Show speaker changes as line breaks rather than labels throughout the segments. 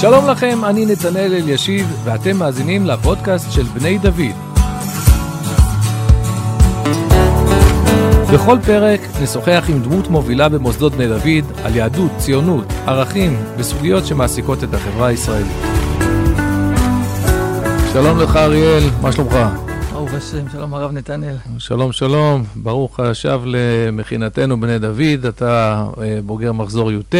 שלום לכם, אני נתנאל אלישיב, ואתם מאזינים לפודקאסט של בני דוד. בכל פרק נשוחח עם דמות מובילה במוסדות בני דוד על יהדות, ציונות, ערכים וסוגיות שמעסיקות את החברה הישראלית. שלום לך אריאל, מה שלומך?
ברוך השם, שלום הרב נתנאל.
שלום שלום, ברוך השב למכינתנו בני דוד, אתה אה, בוגר מחזור י"ט,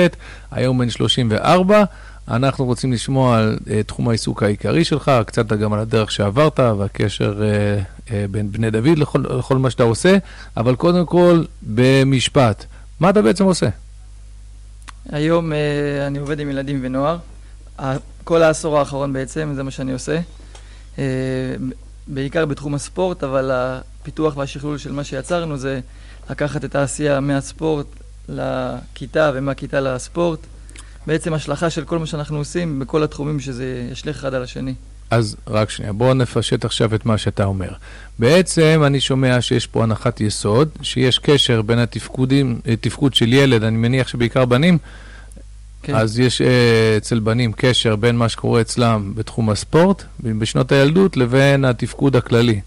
היום בן 34. אנחנו רוצים לשמוע על uh, תחום העיסוק העיקרי שלך, קצת גם על הדרך שעברת והקשר uh, uh, בין בני דוד לכל, לכל מה שאתה עושה, אבל קודם כל, במשפט, מה אתה בעצם עושה?
היום uh, אני עובד עם ילדים ונוער. כל העשור האחרון בעצם, זה מה שאני עושה. Uh, בעיקר בתחום הספורט, אבל הפיתוח והשכלול של מה שיצרנו זה לקחת את העשייה מהספורט לכיתה ומהכיתה לספורט. בעצם השלכה של כל מה שאנחנו עושים בכל התחומים שזה ישליך אחד על השני.
אז רק שנייה, בואו נפשט עכשיו את מה שאתה אומר. בעצם אני שומע שיש פה הנחת יסוד, שיש קשר בין התפקודים, תפקוד של ילד, אני מניח שבעיקר בנים, כן. אז יש uh, אצל בנים קשר בין מה שקורה אצלם בתחום הספורט, בשנות הילדות, לבין התפקוד הכללי.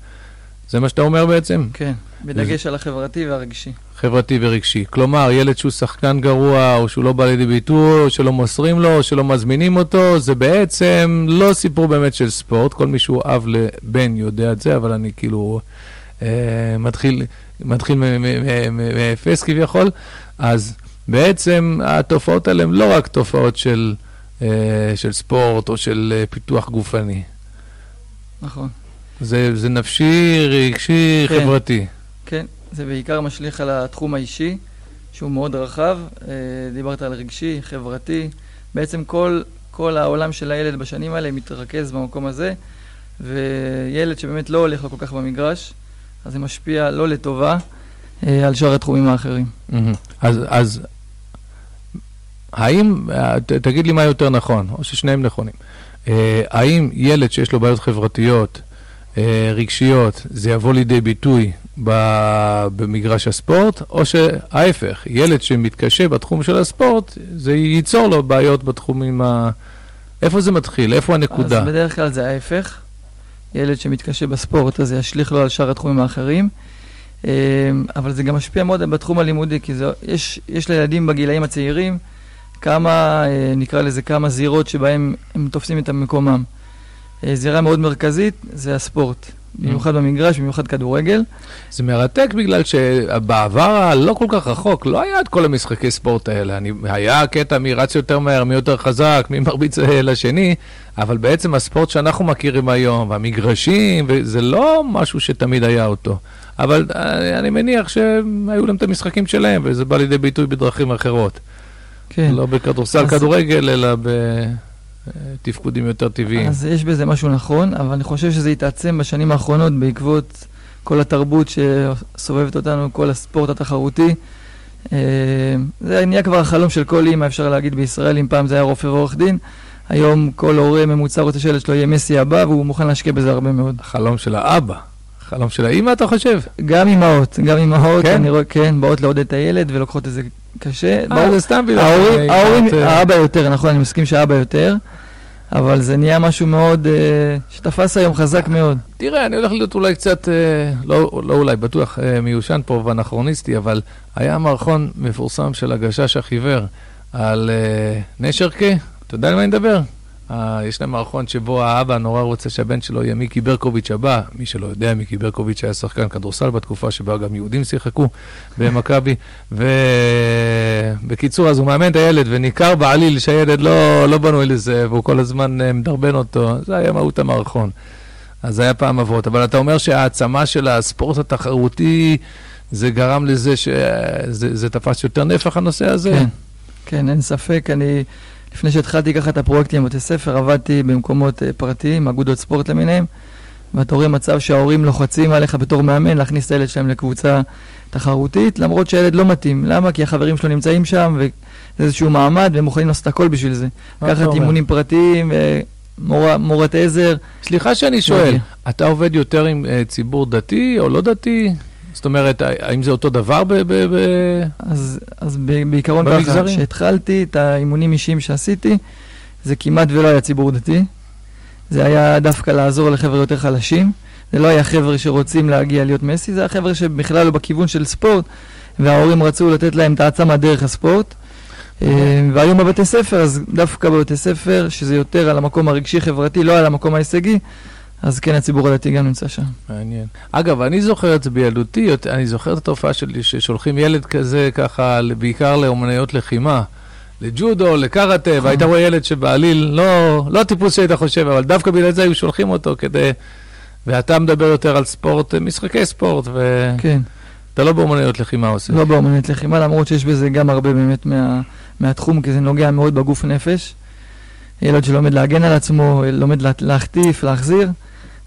זה מה שאתה אומר בעצם?
כן, בדגש. על החברתי והרגשי.
חברתי ורגשי. כלומר, ילד שהוא שחקן גרוע, או שהוא לא בא לידי ביטוי, או שלא מוסרים לו, או שלא מזמינים אותו, זה בעצם לא סיפור באמת של ספורט. כל מי שהוא אב לבן יודע את זה, אבל אני כאילו אה, מתחיל, מתחיל מאפס כביכול. אז בעצם התופעות האלה הן לא רק תופעות של, אה, של ספורט או של אה, פיתוח גופני.
נכון.
זה, זה נפשי, רגשי, כן, חברתי.
כן, זה בעיקר משליך על התחום האישי, שהוא מאוד רחב. אה, דיברת על רגשי, חברתי. בעצם כל, כל העולם של הילד בשנים האלה מתרכז במקום הזה, וילד שבאמת לא הולך לו כל כך במגרש, אז זה משפיע לא לטובה אה, על שאר התחומים האחרים.
אז, אז האם, אה, תגיד לי מה יותר נכון, או ששניהם נכונים. האם ילד שיש לו בעיות חברתיות, רגשיות, זה יבוא לידי ביטוי במגרש הספורט, או שההפך, ילד שמתקשה בתחום של הספורט, זה ייצור לו בעיות בתחומים ה... איפה זה מתחיל? איפה הנקודה?
אז בדרך כלל זה ההפך. ילד שמתקשה בספורט, אז זה ישליך לו על שאר התחומים האחרים. אמ, אבל זה גם משפיע מאוד בתחום הלימודי, כי זה, יש, יש לילדים בגילאים הצעירים כמה, אה, נקרא לזה, כמה זירות שבהם הם תופסים את מקומם. אה, זירה מאוד מרכזית זה הספורט. במיוחד במגרש, במיוחד כדורגל.
זה מרתק בגלל שבעבר הלא כל כך רחוק, לא היה את כל המשחקי ספורט האלה. אני, היה קטע מי רץ יותר מהר, מי יותר חזק, מי מרביץ לשני, אבל בעצם הספורט שאנחנו מכירים היום, והמגרשים, זה לא משהו שתמיד היה אותו. אבל אני, אני מניח שהיו להם את המשחקים שלהם, וזה בא לידי ביטוי בדרכים אחרות. כן. לא בכדורסל, אז... כדורגל, אלא ב... תפקודים יותר טבעיים.
אז יש בזה משהו נכון, אבל אני חושב שזה התעצם בשנים האחרונות בעקבות כל התרבות שסובבת אותנו, כל הספורט התחרותי. אה, זה נהיה כבר החלום של כל אימא, אפשר להגיד בישראל, אם פעם זה היה רופא ועורך דין. היום כל הורה ממוצע רוצה שילד שלו יהיה מסי הבא, והוא מוכן להשקיע בזה הרבה מאוד.
החלום של האבא. חלום של האימא, אתה חושב?
גם אימהות, גם אימהות, כן? אני רואה, כן, באות לעודד את הילד ולוקחות את זה קשה.
אה, זה סתם בגלל...
ההורים, ההורים, האבא יותר, נכון, אני מסכים שהאבא יותר. אבל זה נהיה משהו מאוד, uh, שתפס היום חזק מאוד.
תראה, אני הולך להיות אולי קצת, uh, לא, לא אולי, בטוח uh, מיושן פה ואנכרוניסטי, אבל היה מערכון מפורסם של הגשש החיוור על uh, נשרקה, אתה יודע על מה אני מדבר? Uh, יש להם מערכון שבו האבא נורא רוצה שהבן שלו יהיה מיקי ברקוביץ' הבא. מי שלא יודע, מיקי ברקוביץ' היה שחקן כדורסל בתקופה שבה גם יהודים שיחקו במכבי. ובקיצור, אז הוא מאמן את הילד, וניכר בעליל שהילד לא, לא בנוי לזה, והוא כל הזמן אה, מדרבן אותו. זה היה מהות המערכון. אז זה היה פעם אבות. אבל אתה אומר שהעצמה של הספורט התחרותי, זה גרם לזה שזה תפס יותר נפח הנושא הזה?
כן, כן, אין ספק. אני... לפני שהתחלתי ככה את הפרויקטים בבתי ספר, עבדתי במקומות אה, פרטיים, אגודות ספורט למיניהם, ואתה רואה מצב שההורים לוחצים עליך בתור מאמן להכניס את הילד שלהם לקבוצה תחרותית, למרות שהילד לא מתאים. למה? כי החברים שלו נמצאים שם, וזה איזשהו מעמד, והם מוכנים לעשות הכל בשביל זה. לקחת אימונים פרטיים, אה, מורת עזר.
סליחה שאני שואל, אתה עובד יותר עם uh, ציבור דתי או לא דתי? זאת אומרת, האם זה אותו דבר ב... ב, ב
אז, אז בעיקרון ככה, כשהתחלתי את האימונים אישיים שעשיתי, זה כמעט ולא היה ציבור דתי. זה היה דווקא לעזור לחבר'ה יותר חלשים. זה לא היה חבר'ה שרוצים להגיע להיות מסי, זה היה חבר'ה שבכלל לא בכיוון של ספורט, וההורים רצו לתת להם את העצמה דרך הספורט. אה, והיום בבתי ספר, אז דווקא בבתי ספר, שזה יותר על המקום הרגשי-חברתי, לא על המקום ההישגי, אז כן, הציבור הדתי גם נמצא שם.
מעניין. אגב, אני זוכר את זה בילדותי, אני זוכר את התופעה שלי ששולחים ילד כזה ככה, בעיקר לאומניות לחימה. לג'ודו, לקראטה, נכון. והיית רואה ילד שבעליל לא, לא טיפוס שהיית חושב, אבל דווקא בגלל זה היו שולחים אותו כדי... ואתה מדבר יותר על ספורט, משחקי ספורט, ו...
כן.
אתה לא באומנויות לחימה עושה.
לא באומנויות לחימה, למרות שיש בזה גם הרבה באמת מה, מהתחום, כי זה נוגע מאוד בגוף נפש. ילד שלומד להגן על עצמו, לומד לה, להחטיף, להחזיר,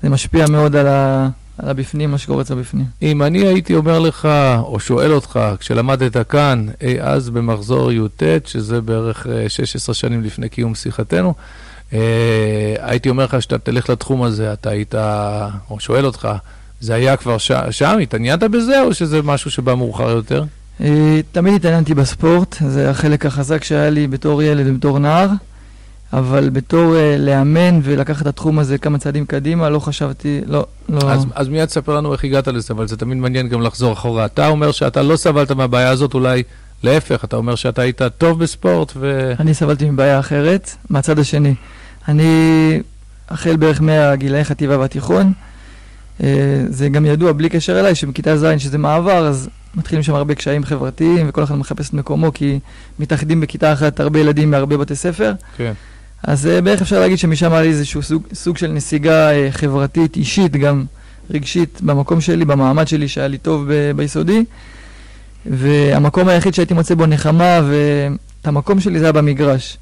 זה משפיע מאוד על, ה, על הבפנים, מה שקורה אצל הבפנים.
אם אני הייתי אומר לך, או שואל אותך, כשלמדת כאן, אי אז במחזור י"ט, שזה בערך 16 אה, שנים לפני קיום שיחתנו, אה, הייתי אומר לך שאתה תלך לתחום הזה, אתה היית, או שואל אותך, זה היה כבר ש... שם? התעניינת בזה, או שזה משהו שבא מאוחר יותר?
אה, תמיד התעניינתי בספורט, זה החלק החזק שהיה לי בתור ילד ובתור נער, אבל בתור uh, לאמן ולקחת את התחום הזה כמה צעדים קדימה, לא חשבתי, לא, לא...
אז, אז מיד תספר לנו איך הגעת לזה, אבל זה תמיד מעניין גם לחזור אחורה. אתה אומר שאתה לא סבלת מהבעיה הזאת, אולי להפך, אתה אומר שאתה היית טוב בספורט ו...
אני סבלתי מבעיה אחרת, מהצד השני. אני, החל בערך מהגילאי חטיבה והתיכון, אה, זה גם ידוע, בלי קשר אליי, שבכיתה ז', שזה מעבר, אז מתחילים שם הרבה קשיים חברתיים, וכל אחד מחפש את מקומו, כי מתאחדים בכיתה אחת הרבה ילדים מהרבה בתי ספר.
כן.
אז אה, בערך אפשר להגיד שמשם היה לי איזשהו סוג, סוג של נסיגה אה, חברתית, אישית, גם רגשית, במקום שלי, במעמד שלי, שהיה לי טוב ב- ביסודי. והמקום היחיד שהייתי מוצא בו נחמה, ואת המקום שלי זה היה במגרש.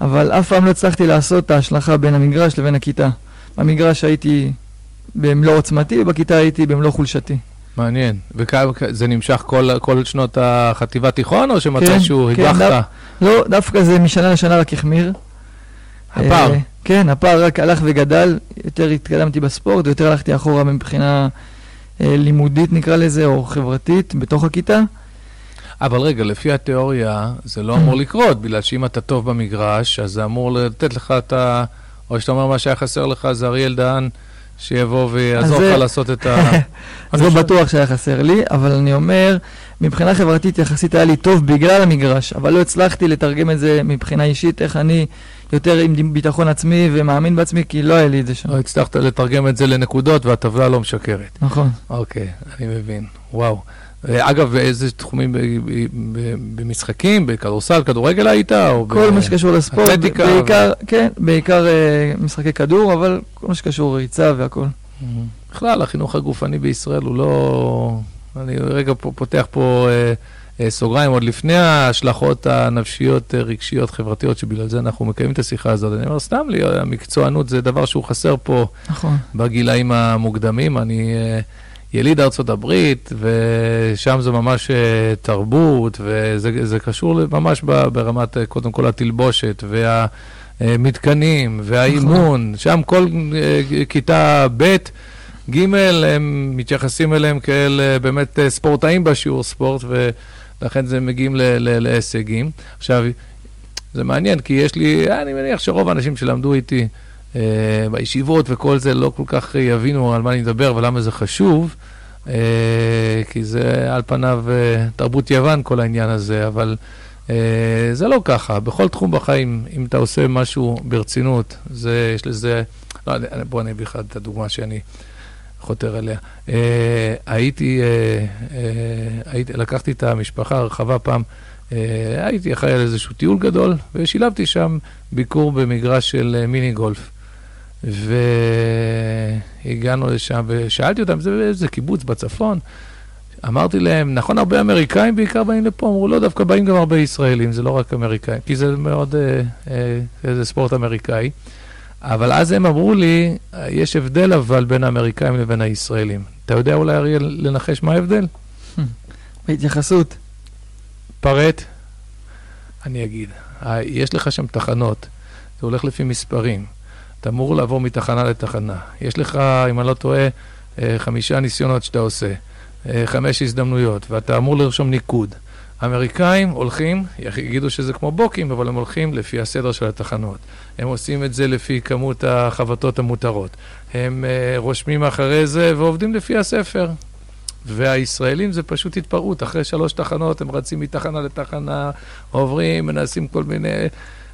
אבל אף פעם לא הצלחתי לעשות את ההשלכה בין המגרש לבין הכיתה. במגרש הייתי במלוא עוצמתי, ובכיתה הייתי במלוא חולשתי.
מעניין. וזה נמשך כל, כל שנות החטיבה תיכון, או שמתישהו כן, הגחת? כן,
דו, לא, דווקא זה משנה לשנה רק החמיר.
הפער?
אה, כן, הפער רק הלך וגדל, יותר התקדמתי בספורט, ויותר הלכתי אחורה מבחינה אה, לימודית נקרא לזה, או חברתית, בתוך הכיתה.
אבל רגע, לפי התיאוריה, זה לא אמור לקרות, בגלל שאם אתה טוב במגרש, אז זה אמור לתת לך את ה... או שאתה אומר מה שהיה חסר לך זה אריאל דהן. שיבוא ויעזור לך לעשות את ה...
אז לא בטוח שהיה חסר לי, אבל אני אומר, מבחינה חברתית יחסית היה לי טוב בגלל המגרש, אבל לא הצלחתי לתרגם את זה מבחינה אישית, איך אני יותר עם ביטחון עצמי ומאמין בעצמי, כי לא היה לי את זה שם.
לא הצלחת לתרגם את זה לנקודות והטבלה לא משקרת.
נכון.
אוקיי, אני מבין. וואו. אגב, באיזה תחומים במשחקים, בכדורסל, כדורגל היית?
כל מה שקשור לספורט, בעיקר, כן, בעיקר אה, משחקי כדור, אבל כל מה שקשור ריצה והכל.
בכלל, החינוך הגופני בישראל הוא לא... אני רגע פותח פה אה, סוגריים, עוד לפני ההשלכות הנפשיות, רגשיות, חברתיות, שבגלל זה אנחנו מקיימים את השיחה הזאת. אני אומר, סתם לי, המקצוענות זה דבר שהוא חסר פה.
נכון.
בגילאים המוקדמים. אני... יליד ארצות הברית, ושם זה ממש תרבות, וזה קשור ממש ברמת, קודם כל, התלבושת, והמתקנים, והאימון. נכון. שם כל כיתה ב', ג', הם מתייחסים אליהם כאל באמת ספורטאים בשיעור ספורט, ולכן זה מגיעים להישגים. עכשיו, זה מעניין, כי יש לי, אני מניח שרוב האנשים שלמדו איתי, uh, בישיבות וכל זה לא כל כך יבינו על מה אני מדבר ולמה זה חשוב, uh, כי זה על פניו uh, תרבות יוון כל העניין הזה, אבל uh, זה לא ככה. בכל תחום בחיים, אם אתה עושה משהו ברצינות, זה, יש לזה, לא, בוא אני אביא לך את הדוגמה שאני חותר אליה. Uh, הייתי, uh, uh, הייתי, לקחתי את המשפחה הרחבה פעם. הייתי אחראי על איזשהו טיול גדול, ושילבתי שם ביקור במגרש של מיני גולף. והגענו לשם, ושאלתי אותם, זה, זה קיבוץ בצפון? אמרתי להם, נכון, הרבה אמריקאים בעיקר באים לפה? אמרו, לא, דווקא באים גם הרבה ישראלים, זה לא רק אמריקאים, כי זה מאוד, אה, אה, זה ספורט אמריקאי. אבל אז הם אמרו לי, יש הבדל אבל בין האמריקאים לבין הישראלים. אתה יודע אולי, אריאל, לנחש מה ההבדל?
בהתייחסות.
פרט. אני אגיד, יש לך שם תחנות, זה הולך לפי מספרים. אתה אמור לעבור מתחנה לתחנה. יש לך, אם אני לא טועה, אה, חמישה ניסיונות שאתה עושה, אה, חמש הזדמנויות, ואתה אמור לרשום ניקוד. האמריקאים הולכים, יגידו שזה כמו בוקים, אבל הם הולכים לפי הסדר של התחנות. הם עושים את זה לפי כמות החבטות המותרות. הם uh, רושמים אחרי זה ועובדים לפי הספר. והישראלים זה פשוט התפרעות. אחרי שלוש תחנות הם רצים מתחנה לתחנה, עוברים, מנסים כל מיני...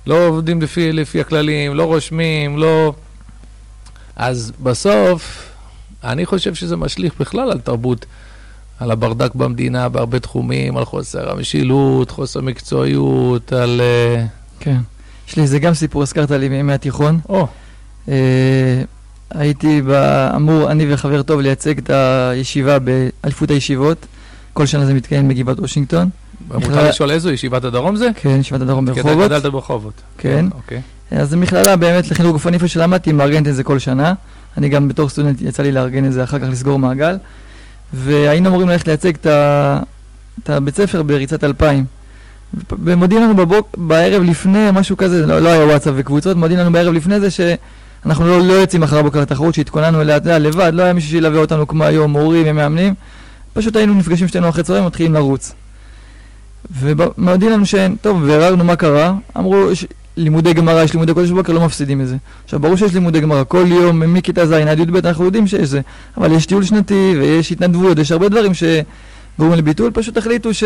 לא עובדים לפי, לפי הכללים, לא רושמים, לא... אז בסוף, אני חושב שזה משליך בכלל על תרבות, על הברדק במדינה בהרבה תחומים, על חוסר המשילות, חוסר מקצועיות, על... אה,
כן. יש לי איזה גם סיפור, הזכרת לי מימי התיכון.
או.
אה, הייתי אמור, אני וחבר טוב, לייצג את הישיבה באליפות הישיבות. כל שנה זה מתקיים בגבעת וושינגטון.
מותר לשאול איזו? ישיבת הדרום זה?
כן, ישיבת הדרום ברחובות.
כי אתה גדלת ברחובות.
כן. אוקיי. אז המכללה באמת לחינוך גופני איפה שלמדתי, מארגנת את זה כל שנה. אני גם בתור סטודנט יצא לי לארגן את זה, אחר כך לסגור מעגל. והיינו אמורים ללכת לייצג את הבית ספר בריצת אלפיים. ומודיעים לנו בבוק, בערב לפני, משהו כזה, לא, לא היה וואטסאפ וקבוצות, מודיעים לנו בערב לפני זה שאנחנו לא, לא יוצאים אחר הבוקר לתחרות, שהתכוננו אליה, אתה לבד, לא היה מישהו שילווה אותנו כמו היום, מורים ומאמנים. פשוט היינו נפגשים שתינו אחרי צהריים, מתחילים לרוץ. ומודיעים לנו שאין, טוב, והררנו מה קרה, אמרו, לימודי גמרא, יש לימודי קודש בבוקר, לא מפסידים את זה. עכשיו, ברור שיש לימודי גמרא, כל יום, מכיתה ז' עד י"ב, אנחנו יודעים שיש זה, אבל יש טיול שנתי, ויש התנדבויות, יש הרבה דברים שגורמים לביטול, פשוט החליטו ש...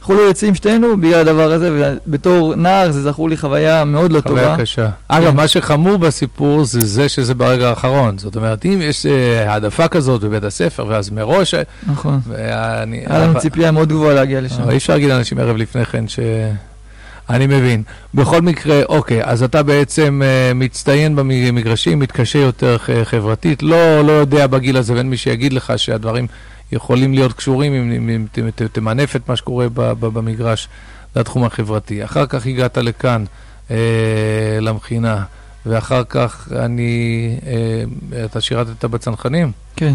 אנחנו לא יוצאים שתינו בגלל הדבר הזה, ובתור נער זה זכור לי חוויה מאוד לא טובה.
חוויה קשה. אגב, מה שחמור בסיפור זה זה שזה ברגע האחרון. זאת אומרת, אם יש אה, העדפה כזאת בבית הספר, ואז מראש...
נכון. היה לנו ציפייה מאוד גבוהה להגיע לשם.
אי אפשר להגיד לאנשים ערב לפני כן ש... אני מבין. בכל מקרה, אוקיי, אז אתה בעצם uh, מצטיין במגרשים, מתקשה יותר חברתית, לא, לא יודע בגיל הזה, ואין מי שיגיד לך שהדברים יכולים להיות קשורים אם, אם, אם תמנף את מה שקורה ב, ב, במגרש לתחום החברתי. אחר כך הגעת לכאן, אה, למכינה, ואחר כך אני, אה, אתה שירתת בצנחנים?
כן.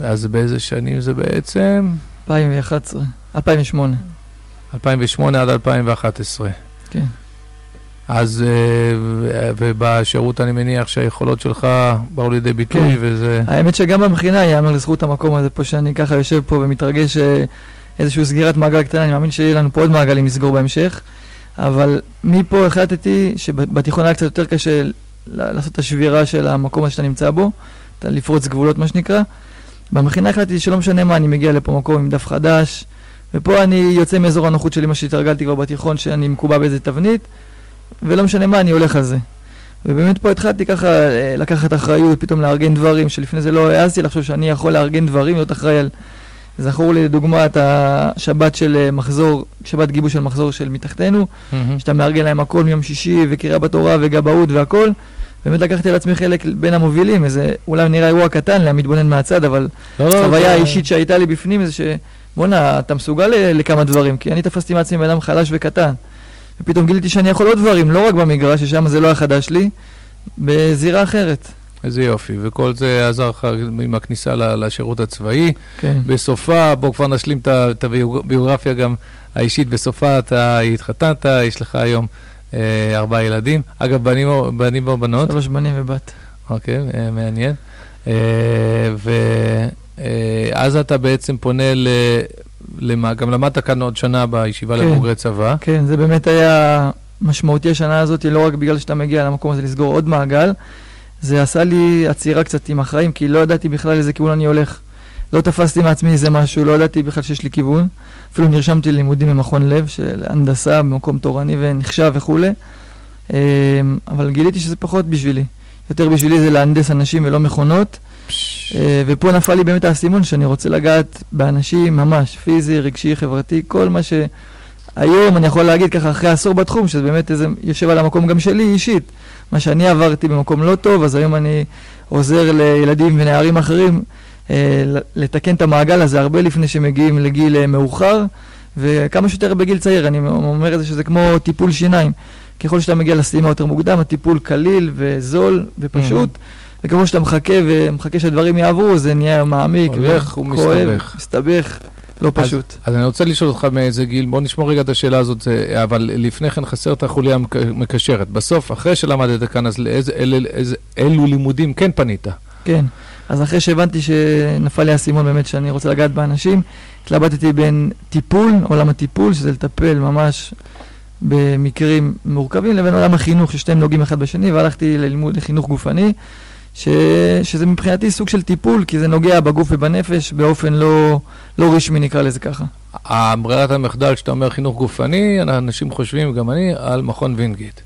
אז באיזה שנים זה בעצם?
2011, 2008.
2008 עד 2011.
כן.
אז, אה, ובשירות אני מניח שהיכולות שלך באו לידי ביטוי, כן. וזה...
האמת שגם במכינה ייאמר לזכות המקום הזה פה, שאני ככה יושב פה ומתרגש אה, איזושהי סגירת מעגל קטנה, אני מאמין שיהיה לנו פה עוד מעגלים לסגור בהמשך, אבל מפה החלטתי שבתיכון היה קצת יותר קשה לעשות את השבירה של המקום הזה שאתה נמצא בו, לפרוץ גבולות מה שנקרא. במכינה החלטתי שלא משנה מה, אני מגיע לפה מקום עם דף חדש, ופה אני יוצא מאזור הנוחות שלי, מה שהתרגלתי כבר בתיכון, שאני מקובע באיזה תבנית. ולא משנה מה, אני הולך על זה. ובאמת פה התחלתי ככה אה, לקחת אחריות, פתאום לארגן דברים, שלפני זה לא העזתי לחשוב שאני יכול לארגן דברים, להיות אחראי על... זכור לי לדוגמה את השבת של אה, מחזור, שבת גיבוש של מחזור של מתחתנו, mm-hmm. שאתה מארגן להם הכל מיום שישי, וקריאה בתורה, וגבאות והכל. באמת לקחתי על עצמי חלק בין המובילים, איזה אולי נראה אירוע קטן למתבונן מהצד, אבל לא, לא החוויה לא, האישית שהייתה לי בפנים זה שבואנה, אתה מסוגל לכמה דברים, כי אני תפסתי מעצמי בן אדם חלש וקטן. ופתאום גיליתי שאני יכול עוד דברים, לא רק במגרש, ששם זה לא היה חדש לי, בזירה אחרת.
איזה יופי, וכל זה עזר לך עם הכניסה לשירות הצבאי.
כן.
בסופה, בואו כבר נשלים את הביוגרפיה גם האישית, בסופה אתה התחתנת, יש לך היום אה, ארבעה ילדים. אגב, בנים או, בנים או בנות?
שלוש בנים ובת.
אוקיי, אה, מעניין. אה, ואז אה, אתה בעצם פונה ל... למה, גם למדת כאן עוד שנה בישיבה כן, לבוגרי צבא.
כן, זה באמת היה משמעותי השנה הזאת, לא רק בגלל שאתה מגיע למקום הזה לסגור עוד מעגל, זה עשה לי עצירה קצת עם החיים, כי לא ידעתי בכלל איזה כיוון אני הולך. לא תפסתי מעצמי איזה משהו, לא ידעתי בכלל שיש לי כיוון. אפילו נרשמתי ללימודים במכון לב של הנדסה במקום תורני ונחשב וכולי. אמ, אבל גיליתי שזה פחות בשבילי. יותר בשבילי זה להנדס אנשים ולא מכונות. אה, ופה נפל לי באמת האסימון שאני רוצה לגעת באנשים ממש, פיזי, רגשי, חברתי, כל מה שהיום אני יכול להגיד ככה אחרי עשור בתחום, שזה באמת איזה יושב על המקום גם שלי אישית. מה שאני עברתי במקום לא טוב, אז היום אני עוזר לילדים ונערים אחרים אה, לתקן את המעגל הזה הרבה לפני שמגיעים לגיל אה, מאוחר, וכמה שיותר בגיל צעיר, אני אומר את זה שזה כמו טיפול שיניים. ככל שאתה מגיע לסתימה יותר מוקדם, הטיפול קליל וזול ופשוט. Mm-hmm. וכמו שאתה מחכה ומחכה שהדברים יעברו, זה נהיה מעמיק,
הולך ומסתבך.
מסתבך, לא פשוט.
אז, אז אני רוצה לשאול אותך מאיזה גיל, בוא נשמור רגע את השאלה הזאת, אבל לפני כן חסר את החוליה המקשרת. בסוף, אחרי שלמדת כאן, אז לאיזה, אל, אל, אילו לימודים כן פנית?
כן. אז אחרי שהבנתי שנפל לי האסימון באמת שאני רוצה לגעת באנשים, התלבטתי בין טיפול, עולם הטיפול, שזה לטפל ממש במקרים מורכבים, לבין עולם החינוך, ששתיהם נוגעים אחד בשני, והלכתי ללימוד לחינוך גופני, ש... שזה מבחינתי סוג של טיפול, כי זה נוגע בגוף ובנפש באופן לא, לא רשמי, נקרא לזה ככה.
ברירת המחדל, כשאתה אומר חינוך גופני, אנשים חושבים, גם אני, על מכון וינגיט.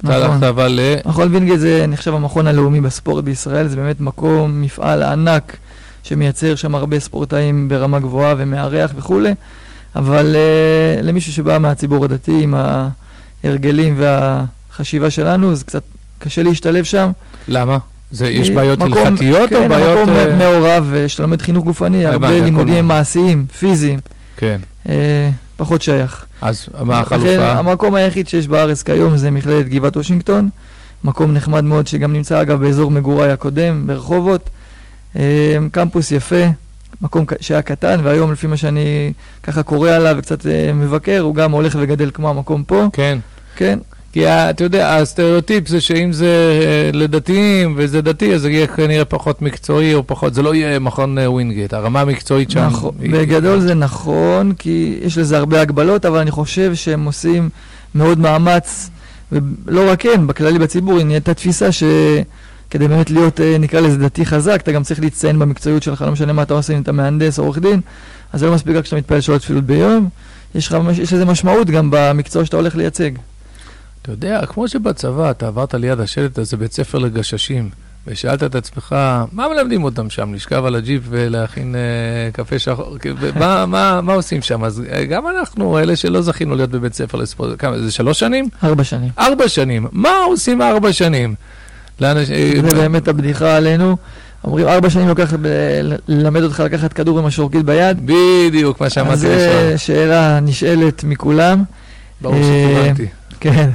אתה הלכת
נכון.
אבל ל...
מכון וינגייט זה נחשב המכון הלאומי בספורט בישראל, זה באמת מקום, מפעל ענק שמייצר שם הרבה ספורטאים ברמה גבוהה ומארח וכולי, אבל uh, למישהו שבא מהציבור הדתי עם ההרגלים והחשיבה שלנו, זה קצת קשה להשתלב שם.
למה? זה, יש
כי
בעיות
מקום-
הלכתיות או
כן,
בעיות...
מקום
אה,
מעורב, אה, שאתה לומד חינוך גופני, הרבה לימודים. מעשיים, פיזיים,
כן.
אה, פחות שייך.
אז מה
לכן,
החלופה?
המקום היחיד שיש בארץ כיום זה מכללת גבעת וושינגטון, מקום נחמד מאוד שגם נמצא אגב באזור מגוריי הקודם, ברחובות. אה, קמפוס יפה, מקום שהיה קטן, והיום לפי מה שאני ככה קורא עליו וקצת אה, מבקר, הוא גם הולך וגדל כמו המקום פה.
כן.
כן,
כי אתה יודע, הסטריאוטיפ זה שאם זה אה, לדתיים וזה דתי, אז זה יהיה כנראה פחות מקצועי או פחות, זה לא יהיה מכון אה, ווינגייט, הרמה המקצועית שם.
נכון.
היא-
בגדול זה נכון, כי יש לזה הרבה הגבלות, אבל אני חושב שהם עושים מאוד מאמץ, ולא רק הם, בכללי בציבור, נהייתה תפיסה שכדי באמת להיות, אה, נקרא לזה דתי חזק, אתה גם צריך להצטיין במקצועיות שלך, לא משנה מה אתה עושה, אם אתה מהנדס או עורך דין, אז זה לא מספיק רק שאתה מתפלל שעות תפילות ביום, יש, לך, יש לזה משמעות גם במקצוע שאתה הולך לייצג.
אתה יודע, כמו שבצבא אתה עברת ליד השלט הזה בית ספר לגששים, ושאלת את עצמך, מה מלמדים אותם שם? לשכב על הג'יפ ולהכין אה, קפה שחור? מה, מה, מה עושים שם? אז אה, גם אנחנו, אלה שלא זכינו להיות בבית ספר לספורט, כמה, זה שלוש שנים?
ארבע שנים.
ארבע שנים. מה עושים ארבע שנים? לאנש... אה,
זה באמת הבדיחה עלינו. אומרים, ארבע שנים לוקח ב- ללמד אותך לקחת כדור עם השורקית ביד.
בדיוק, מה שאמרתי
זו
לשם.
שאלה נשאלת מכולם.
ברור
אה,
שכיוונתי.
כן.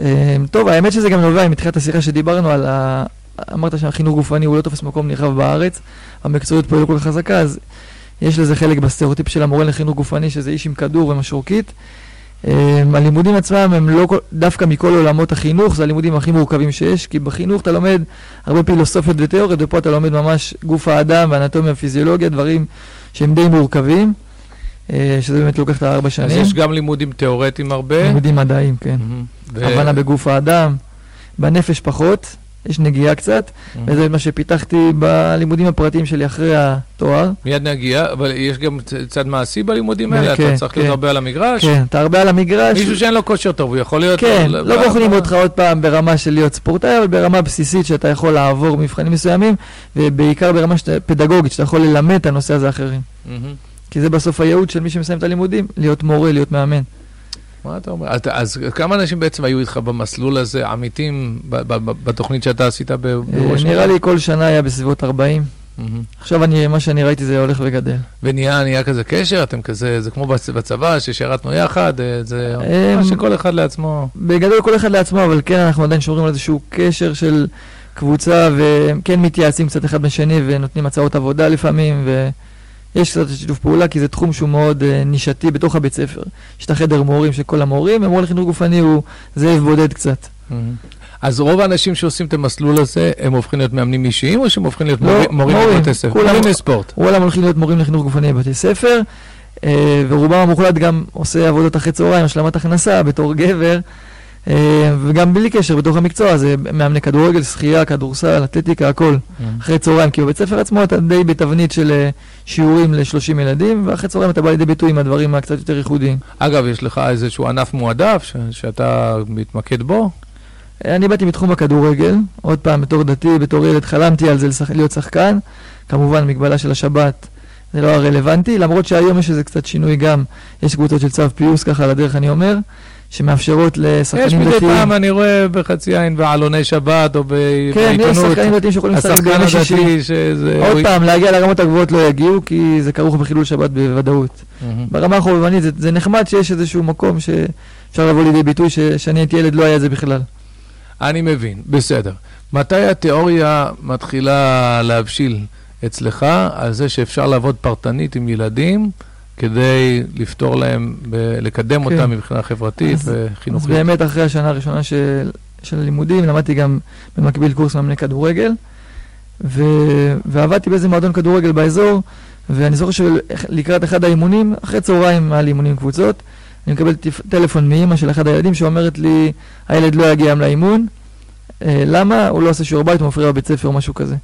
אמ, טוב, האמת שזה גם נובע מתחילת השיחה שדיברנו על ה... אמרת שהחינוך גופני הוא לא תופס מקום נרחב בארץ, המקצועיות פה היא לא כל כך חזקה, אז יש לזה חלק בסטריאוטיפ של המורה לחינוך גופני, שזה איש עם כדור ומשרוקית. אמ, הלימודים עצמם הם לא דווקא מכל עולמות החינוך, זה הלימודים הכי מורכבים שיש, כי בחינוך אתה לומד הרבה פילוסופיות ותיאוריות, ופה אתה לומד ממש גוף האדם ואנטומיה ופיזיולוגיה, דברים שהם די מורכבים, שזה באמת לוקח את הארבע
אז
שנים.
יש גם לימודים תיאורטיים הרבה.
לימודים מדעיים, כן.
ו-
הבנה בגוף האדם, בנפש פחות, יש נגיעה קצת,
מהמם.
וזה מה שפיתחתי בלימודים הפרטיים שלי אחרי התואר.
מיד נגיע, אבל יש גם צד מעשי בלימודים האלה?
כן,
אתה צריך להיות
כן.
הרבה על המגרש?
כן, אתה הרבה על המגרש.
מישהו שאין לו כושר טוב, הוא יכול להיות...
כן,
אבל-
לא בוחנים אותך עוד פעם ברמה של להיות ספורטאי, אבל ברמה בסיסית שאתה יכול לעבור מבחנים מסוימים, ובעיקר ברמה שאתה- פדגוגית, שאתה יכול ללמד את הנושא הזה אחרים. כי זה בסוף הייעוד של מי שמסיים את הלימודים, להיות מורה, להיות מאמן.
מה אתה אומר? אתה- אז כמה אנשים בעצם היו איתך במסלול הזה, עמיתים, ב- ב- ב- בתוכנית שאתה עשית
אה,
בראש?
נראה לי כל שנה היה בסביבות 40.
מהמם.
עכשיו אני, מה שאני ראיתי זה הולך וגדל.
ונהיה נהיה כזה קשר, אתם כזה, זה כמו בצ- בצבא, ששירתנו יחד, אה, זה
אה,
מה שכל אחד לעצמו.
בגדול כל אחד לעצמו, אבל כן, אנחנו עדיין שומרים על איזשהו קשר של קבוצה, וכן מתייעצים קצת אחד בשני ונותנים הצעות עבודה לפעמים, ויש קצת שיתוף פעולה, כי זה תחום שהוא מאוד uh, נישתי בתוך הבית ספר. יש את החדר מורים של כל המורים, ומורה לחינוך גופני הוא זאב בודד קצת.
מהמם. אז רוב האנשים שעושים את המסלול הזה, הם הופכים להיות מאמנים אישיים, או שהם הופכים להיות
לא,
מורים- מורים
מורים.
בבתי ספר?
כולם-
מורים לספורט.
רובם הולכים להיות מורים לחינוך גופני בבתי ספר, uh, ורובם המוחלט גם עושה עבודות אחרי צהריים, השלמת הכנסה בתור גבר. Uh, וגם בלי קשר בתוך המקצוע, זה מאמני כדורגל, שחייה, כדורסל, אתלטיקה, הכל. אחרי צהריים, כי בבית ספר עצמו אתה די בתבנית של אה, שיעורים ל-30 ילדים, ואחרי צהריים אתה בא לידי ביטוי עם הדברים הקצת יותר ייחודיים.
אגב, יש לך איזשהו ענף מועדף שאתה מתמקד בו?
אה, אני באתי מתחום הכדורגל, עוד פעם, בתור דתי, בתור ילד חלמתי על זה. להיות שחקן, כמובן מגבלה של השבת זה לא הרלוונטי, למרות שהיום יש איזה קצת שינוי גם, יש קבוצות של צו פיוס, ככה על הדרך אני אומר, שמאפשרות
יש
לשחקנים
מדי
דתיים.
פעם, אני רואה בחצי עין בעלוני שבת או ב-
כן, יש
בעיתונות.
שחקנים דתיים שיכולים לשחק בימי שישי.
שזה...
עוד פעם, להגיע לרמות הגבוהות לא יגיעו, כי זה כרוך בחילול שבת בוודאות. ברמה החובבנית זה, זה נחמד שיש איזשהו מקום שאפשר לבוא לידי ביטוי שכשאני הייתי ילד לא היה זה בכלל.
אני מבין, בסדר. מתי התיאוריה מתחילה להבשיל אצלך על זה שאפשר לעבוד פרטנית עם ילדים כדי לפתור להם, ב- לקדם
כן.
אותם מבחינה חברתית
אז- אז
וחינוכית?
באמת אחרי השנה הראשונה של, של הלימודים למדתי גם במקביל קורס מאמני כדורגל ו... ועבדתי באיזה מועדון כדורגל באזור, ואני זוכר שלקראת אחד האימונים, אחרי צהריים היה לי אימונים קבוצות, אני מקבל טלפון מאימא של אחד הילדים שאומרת לי, הילד לא יגיע היום לאימון, אה, למה? הוא לא עושה שיעור בית, הוא מפריע בבית ספר או משהו כזה.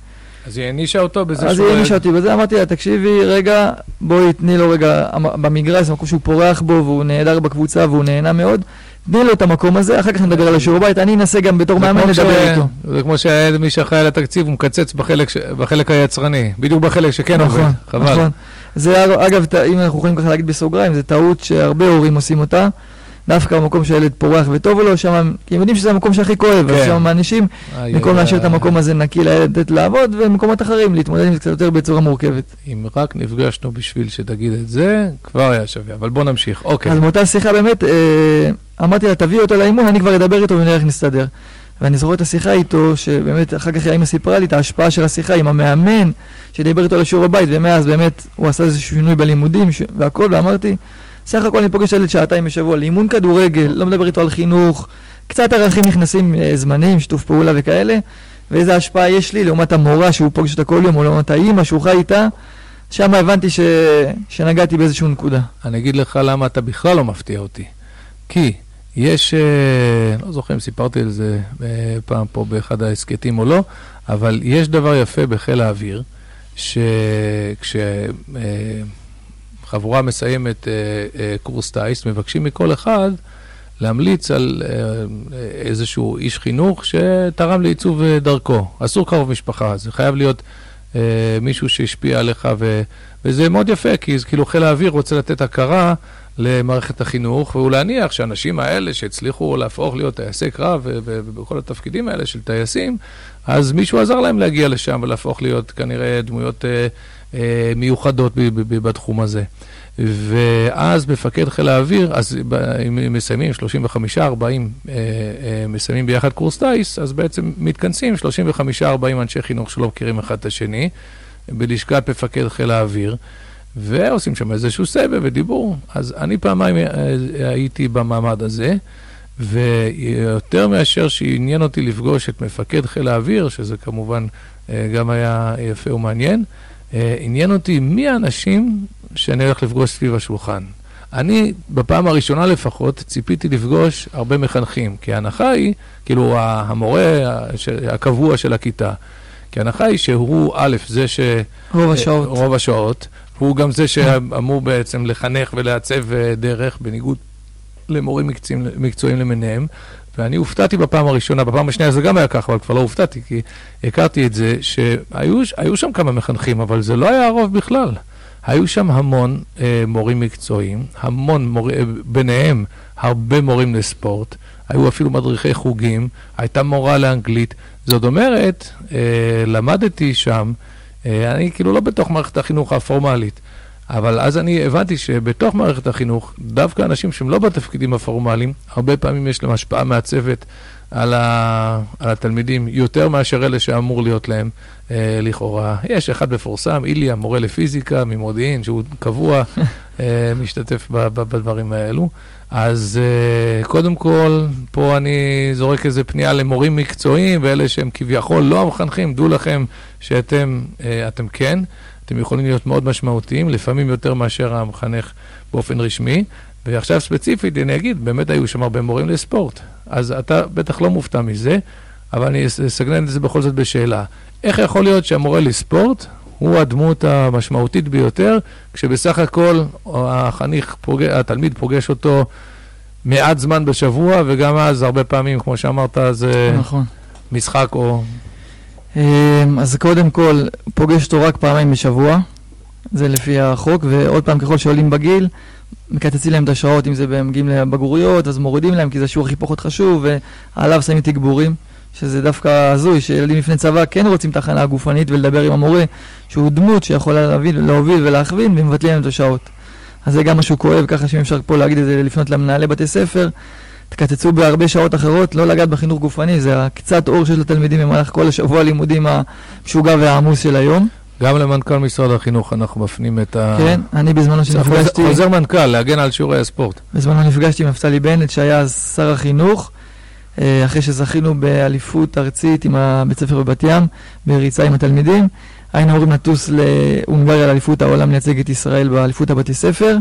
אז היא הענישה אותו בזה
שהוא... אז היא הענישה אותי בזה, אמרתי לה, תקשיבי, רגע, בואי תני לו רגע, במגרש, זה מקום שהוא פורח בו, והוא נהדר בקבוצה, והוא נהנה מאוד. תני לו את המקום הזה, אחר כך נדבר על השיעור בית, אני אנסה גם בתור מאמן לדבר איתו.
זה כמו שמי שאחראי על התקציב, הוא מקצץ בחלק היצרני, בדיוק בחלק שכן
עובד,
נכון, חבל. נכון.
זה אגב, אם אנחנו יכולים ככה להגיד בסוגריים, זו טעות שהרבה הורים עושים אותה. דווקא במקום שהילד פורח וטוב לו, שם, כי הם יודעים שזה המקום שהכי כואב, אז כן. שם מענישים, במקום להשאיר את המקום הזה נקי לילד לתת לעבוד, ומקומות אחרים להתמודד עם זה קצת יותר בצורה מורכבת.
אם רק נפגשנו בשביל שתגיד את זה, כבר היה שווה, אבל בוא נמשיך, אוקיי.
אז מאותה שיחה באמת, אה, אמרתי לה, תביאי אותו לאימון, אני כבר אדבר איתו ונראה איך נסתדר. ואני זוכר את השיחה איתו, שבאמת אחר כך האמא סיפרה לי את ההשפעה של השיחה עם המאמן, שדיבר איתו לשיעור הבית, ומאז באמת הוא עשה איזה שינוי בלימודים והכל, ואמרתי, סך הכל אני פוגש ילד שעתיים בשבוע לאימון כדורגל, לא מדבר איתו על חינוך, קצת ערכים נכנסים אה, זמנים, שיתוף פעולה וכאלה, ואיזה השפעה יש לי לעומת המורה שהוא פוגש אותה כל יום, או לעומת האימא שהוא חי איתה, שם הבנתי ש... שנגעתי באיזושהי נקודה.
אני אגיד לך למה אתה בכלל לא מפתיע אותי. כי יש, אה, לא זוכר אם סיפרתי על זה אה, פעם פה באחד ההסכתים או לא, אבל יש דבר יפה בחיל האוויר, שכש... חבורה מסיימת אה, אה, קורס טיס, מבקשים מכל אחד להמליץ על אה, איזשהו איש חינוך שתרם לעיצוב דרכו. אסור קרוב משפחה, זה חייב להיות מישהו שהשפיע עליך, ו, וזה מאוד יפה, כי כאילו חיל האוויר רוצה לתת הכרה למערכת החינוך, ולהניח שהאנשים האלה שהצליחו להפוך להיות טייסי קרב ובכל התפקידים האלה של טייסים, אז מישהו עזר להם להגיע לשם ולהפוך להיות כנראה דמויות אה, מיוחדות בתחום הזה. ואז מפקד חיל האוויר, אז אם מסיימים 35-40, אה, אה, מסיימים ביחד קורס טיס, אז בעצם מתכנסים 35-40 אנשי חינוך שלא מכירים אחד את השני, בלשכת מפקד חיל האוויר. ועושים שם איזשהו סבב ודיבור. אז אני פעמיים הייתי במעמד הזה, ויותר מאשר שעניין אותי לפגוש את מפקד חיל האוויר, שזה כמובן גם היה יפה ומעניין, אה, עניין אותי מי האנשים שאני הולך לפגוש סביב השולחן. אני, בפעם הראשונה לפחות, ציפיתי לפגוש הרבה מחנכים, כי ההנחה היא, כאילו, המורה הקבוע של הכיתה. כי ההנחה היא שהוא, א', זה ש...
רוב השעות.
רוב השעות. הוא גם זה שאמור בעצם לחנך ולעצב אה, דרך, בניגוד למורים מקצועיים, מקצועיים למיניהם. ואני הופתעתי בפעם הראשונה, בפעם השנייה זה גם היה ככה, אבל כבר לא הופתעתי, כי הכרתי את זה, שהיו שם כמה מחנכים, אבל זה לא היה הרוב בכלל. היו שם המון אה, מורים מקצועיים, המון מורים, אה, ביניהם הרבה מורים לספורט, היו אפילו מדריכי חוגים, הייתה מורה לאנגלית. זאת אומרת, אה, למדתי שם, אה, אני כאילו לא בתוך מערכת החינוך הפורמלית, אבל אז אני הבנתי שבתוך מערכת החינוך, דווקא אנשים שהם לא בתפקידים הפורמליים, הרבה פעמים יש להם השפעה מעצבת על, ה, על התלמידים, יותר מאשר אלה שאמור להיות להם אה, לכאורה. יש אחד מפורסם, איליה, מורה לפיזיקה ממודיעין, שהוא קבוע אה, משתתף ב, ב, בדברים האלו. אז אה, קודם כל, פה אני זורק איזה פנייה למורים מקצועיים, ואלה שהם כביכול לא המחנכים, דעו לכם שאתם אה, כן. אתם יכולים להיות מאוד משמעותיים, לפעמים יותר מאשר המחנך באופן רשמי. ועכשיו ספציפית, אני אגיד, באמת היו שם הרבה מורים לספורט. אז אתה בטח לא מופתע מזה, אבל אני אסגנן את זה בכל זאת בשאלה. איך יכול להיות שהמורה לספורט הוא הדמות המשמעותית ביותר, כשבסך הכל החניך, פוג... התלמיד פוגש אותו מעט זמן בשבוע, וגם אז הרבה פעמים, כמו שאמרת, זה נכון. משחק או
אז קודם כל, פוגש אותו רק פעמיים בשבוע, זה לפי החוק, ועוד פעם, ככל שעולים בגיל, מקצצים להם את השעות, אם זה מגיעים לבגרויות, אז מורידים להם, כי זה השיעור הכי פחות חשוב, ועליו שמים תגבורים, שזה דווקא הזוי, שילדים לפני צבא כן רוצים את ההכנה הגופנית ולדבר עם המורה, שהוא דמות שיכולה להוביל, להוביל ולהכווין, ומבטלים להם את השעות. אז זה גם משהו כואב, ככה שאם אפשר פה להגיד את זה, לפנות למנהלי בתי ספר, תקצצו בהרבה שעות אחרות, לא לגעת בחינוך גופני, זה הקצת אור שיש לתלמידים במהלך כל השבוע הלימודים המשוגע והעמוס של היום.
גם למנכ"ל משרד החינוך אנחנו מפנים את ה...
כן, אני בזמנו שנפגשתי...
חוזר מנכ"ל, להגן על שיעורי הספורט.
בזמנו נפגשתי עם נפתלי בנט, שהיה אז שר החינוך, אה, אחרי שזכינו באליפות ארצית עם הבית ספר בבת ים, בריצה עם התלמידים. היינו אמורים לטוס להונגריה לאליפות העולם לייצג את ישראל באליפות הבתי ספר,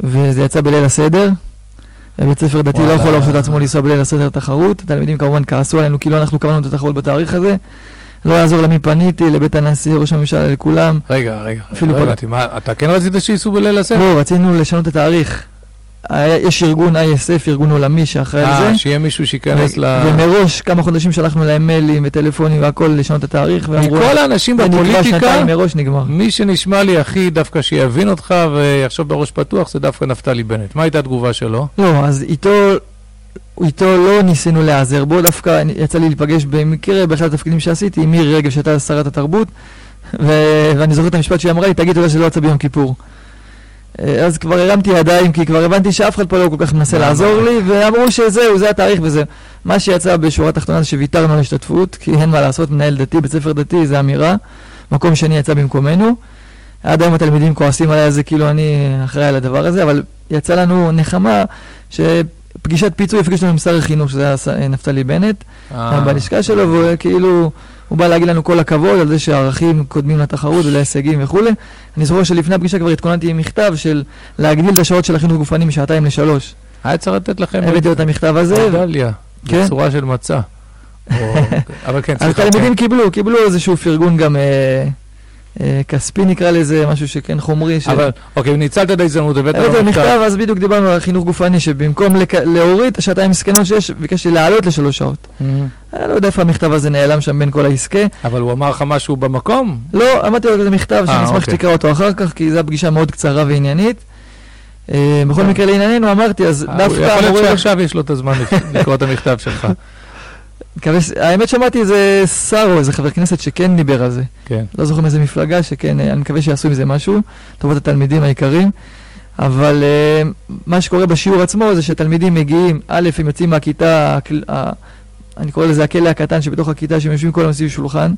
וזה יצא בליל הסדר. בית ספר דתי לא יכול להרשות לעצמו לנסוע בליל הסדר תחרות. התלמידים כמובן כעסו עלינו כי לא אנחנו קבענו את התחרות בתאריך הזה. לא יעזור למי פניתי, לבית הנשיא, ראש הממשלה, לכולם.
רגע, רגע, לא הבנתי, אתה כן רצית שייסעו בליל הסדר?
לא, רצינו לשנות את התאריך. יש ארגון ISF, ארגון עולמי שאחראי על זה.
אה, שיהיה מישהו שייכנס ל...
ומראש, כמה חודשים שלחנו להם מיילים וטלפונים והכל לשנות את התאריך, ואמרו,
מכל האנשים
"זה נקבע
בפוליטיקה,
מראש נגמר.
מי שנשמע לי הכי דווקא שיבין אותך ויחשוב בראש פתוח זה דווקא נפתלי בנט. מה הייתה התגובה שלו?
לא, אז איתו, איתו לא ניסינו להיעזר בו, דווקא יצא לי להיפגש במקרה באחד התפקידים שעשיתי עם מירי רגב שהייתה שרת התרבות, ו- ואני זוכר את המשפט שהיא אמרה לי, תגיד תודה שזה לא יצא ביום כיפור. אה, אז כבר הרמתי ידיים, כי כבר הבנתי שאף אחד פה לא כל כך מנסה לעזור? לי, ואמרו שזהו, זה התאריך וזה. מה שיצא בשורה התחתונה זה שוויתרנו על השתתפות, כי אין מה לעשות, מנהל דתי, בית ספר דתי, זה אמירה. מקום שני יצא במקומנו. עד היום התלמידים כועסים עליי על זה, כאילו אני אחראי על הדבר הזה, אבל יצא לנו נחמה שפגישת פיצוי הפגיש לנו עם שר החינוך, שזה היה ס- נפתלי בנט,
אה,
בלשכה שלו, והוא כאילו, הוא בא להגיד לנו כל הכבוד על זה שהערכים קודמים לתחרות ולהישגים וכולי. אני זוכר שלפני הפגישה כבר התכוננתי עם מכתב של להגדיל את השעות של החינוך גופני משעתיים לשלוש.
היה צריך לתת לכם
הבאתי את המכתב הזה,
מדליה,
כן.
בצורה של מצה. או- אבל כן,
אז
סליחה.
התלמידים קיבלו, קיבלו איזשהו פרגון גם אה, כספי נקרא לזה, משהו שכן חומרי. ש-.
אבל, אוקיי, ניצלת את ההזדמנות, הבאת לו מכתב.
מכתב, אז בדיוק דיברנו על חינוך גופני, שבמקום לק- להוריד את השעתיים מסכנות שיש, ביקשתי להעלות לשלוש שעות.
אמ,
אני לא יודע איפה המכתב הזה נעלם שם בין כל העסקי.
אבל הוא אמר לך משהו במקום?
לא, אמרתי לו, זה מכתב שאני אשמח
אוקיי.
שתקרא אותו אחר כך, כי זו פגישה מאוד קצרה ועניינית. אה, בכל מקרה לענייננו אמרתי, אז
אה,
דווקא
יכול להיות. שעכשיו יש לו את הזמן לקרוא את המכתב שלך.
מקווה האמת שמעתי איזה שר או איזה חבר כנסת שכן דיבר על זה.
כן.
לא זוכר מאיזה מפלגה, שכן, אה, אני מקווה שיעשו עם זה משהו, לטובת התלמידים היקרים. אבל אה, מה שקורה בשיעור עצמו זה שתלמידים מגיעים, א', הם יוצאים מהכיתה, אני קורא לזה הכלא הקטן שבתוך הכיתה, שהם יושבים כל היום סביב שולחן.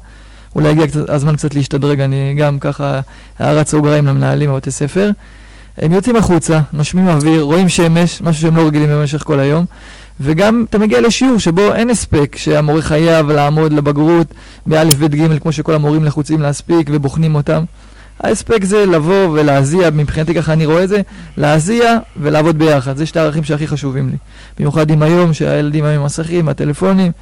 אולי הגיע הזמן קצת להשתדרג, אני גם ככה, הערת סוגריים למנהלים בבתי ספר. הם יוצאים החוצה, נושמים אוויר, רואים שמש, משהו שהם לא רגילים במשך כל היום. וגם אתה מגיע לשיעור שבו אין הספק שהמורה חייב לעמוד לבגרות באלף בית ג' כמו שכל המורים לחוצים להספיק ובוחנים אותם. ההספק זה לבוא ולהזיע, מבחינתי ככה אני רואה את זה, להזיע ולעבוד ביחד. זה שתי הערכים שהכי חשובים לי. במיוחד עם היום, שהילדים היום עם מסכים, הטלפונים,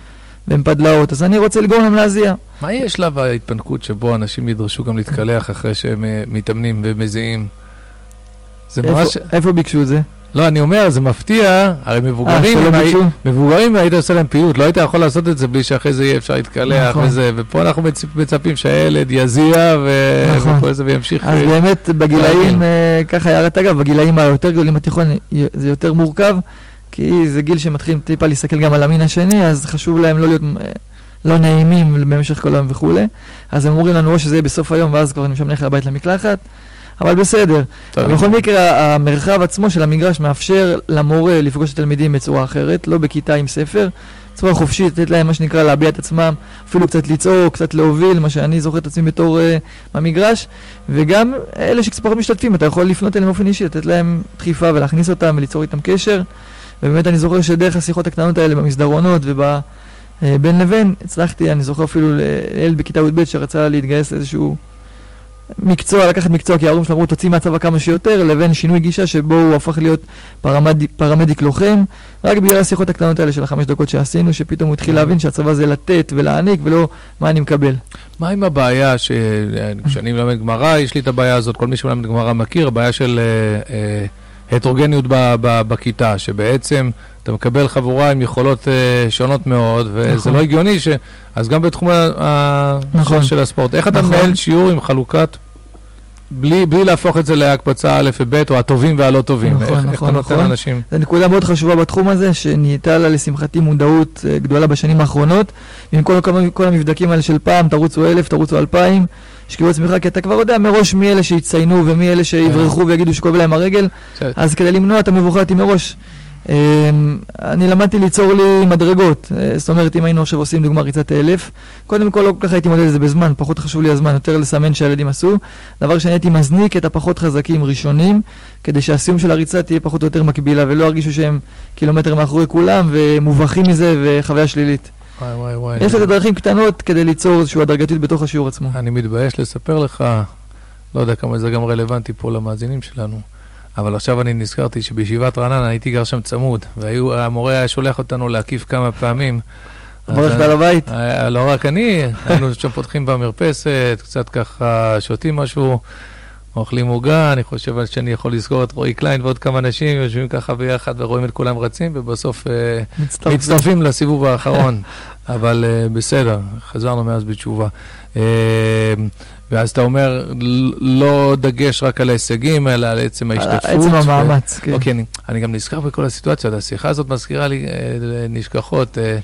והם פדלאות, אז אני רוצה לגרום להם להזיע.
מה יהיה שלב ההתפנקות שבו אנשים ידרשו גם להתקלח אחרי שהם אה, מתאמנים ומזיעים? זה
איפה,
ממש...
איפה ביקשו את זה?
לא, אני אומר, זה מפתיע, הרי
אה,
מבוגרים, אם הי-? מבוגרים היית עושה להם פיוט, לא היית יכול לעשות את זה בלי שאחרי זה יהיה אפשר להתקלח
נכון.
וזה, ופה אנחנו מצפ- מצפים שהילד יזיע ו-
נכון.
וכל זה וימשיך.
אז
אה,
באמת בגילאים. אה, ככה הערת אגב, בגילאים היותר גדולים בתיכון זה יותר מורכב, כי זה גיל שמתחילים טיפה להסתכל גם על המין השני, אז חשוב להם לא להיות אה, לא נעימים במשך כל היום וכולי. אז הם אומרים לנו או שזה יהיה בסוף היום, ואז כבר אני משם נלך לבית למקלחת, אבל בסדר.
טוב.
בכל מקרה, המרחב עצמו של המגרש מאפשר למורה לפגוש את התלמידים בצורה אחרת, לא בכיתה עם ספר, בצורה חופשית, לתת להם מה שנקרא להביע את עצמם, אפילו קצת לצעוק, קצת להוביל, מה שאני זוכר את עצמי בתור uh, במגרש, וגם אלה שקצת משתתפים, אתה יכול לפנות אליהם באופן אישי, לתת להם דחיפה ולהכניס אותם וליצור איתם קשר, ובאמת אני זוכר שדרך השיחות הקטנות האלה במסדרונות ובין לבין, הצלחתי, אני זוכר אפילו לילד בכיתה י"ב שרצה להתגייס לאיזשהו מקצוע, לקחת מקצוע, כי ההורים שלו אמרו תוציא מהצבא כמה שיותר, לבין שינוי גישה שבו הוא הפך להיות פרמד, פרמדיק לוחם, רק בגלל השיחות הקטנות האלה של החמש דקות שעשינו, שפתאום הוא התחיל להבין שהצבא זה לתת ולהעניק ולא מה אני מקבל.
מה עם הבעיה שכשאני מלמד גמרא, יש לי את הבעיה הזאת, כל מי שמלמד גמרא מכיר, הבעיה של אה, אה, הטרוגניות ב- ב- בכיתה, שבעצם אתה מקבל חבורה עם יכולות אה, שונות מאוד, וזה
נכון.
לא הגיוני, ש... אז גם בתחום ה-
נכון.
של הספורט. איך אתה
נכון.
מנהל שיעור עם חלוקת, בלי, בלי להפוך את זה להקפצה א' וב', או הטובים והלא טובים?
נכון,
איך, איך
נכון,
אתה נותן
נכון.
לאנשים?
זו נקודה מאוד חשובה בתחום הזה, שנהייתה לה לשמחתי מודעות אה, גדולה בשנים האחרונות. עם כל, כל, כל המבדקים האלה של פעם, תרוצו אלף, תרוצו אלפיים, שקיבלו צמיחה, כי אתה כבר יודע מראש מי אלה שיציינו ומי אלה שיברחו ויגידו שכואב להם הרגל,
בסדר.
אז כדי למנוע את המבוכה הזאת מראש, אמ, אני למדתי ליצור לי מדרגות, אה, זאת אומרת, אם היינו עכשיו עושים דוגמה ריצת אלף, קודם כל לא כל כך הייתי מודד את זה בזמן, פחות חשוב לי הזמן, יותר לסמן שהילדים עשו. דבר שני, הייתי מזניק את הפחות חזקים ראשונים, כדי שהסיום של הריצה תהיה פחות או יותר מקבילה, ולא ירגישו שהם קילומטר מאחורי כולם, ומובכים מזה, וחוויה שלילית.
וואי וואי וואי.
יש לזה דרכים קטנות כדי ליצור איזושהי הדרגתיות בתוך השיעור עצמו.
אני מתבייש לספר לך, לא יודע כמה זה גם רלוונטי פה למאזינים שלנו, אבל עכשיו אני נזכרתי שבישיבת רעננה הייתי גר שם צמוד, והמורה היה שולח אותנו להקיף כמה פעמים. אז-
בעל הבית.
היה- לא רק אני, היינו שם פותחים במרפסת, קצת ככה שותים משהו, אוכלים עוגה, אני חושב על שאני יכול לזכור את רועי קליין ועוד כמה אנשים, יושבים ככה ביחד ורואים את כולם רצים, ובסוף אה,
מצטרפים.
מצטרפים לסיבוב האחרון. אבל אה, בסדר, חזרנו מאז בתשובה. אה, ואז אתה אומר, לא דגש רק על ההישגים, אלא על עצם
על
ההשתתפות.
עצם
ו-
המאמץ, כן.
אוקיי, אני, אני גם נזכר בכל הסיטואציות, השיחה הזאת מזכירה לי אה, נשכחות. אה,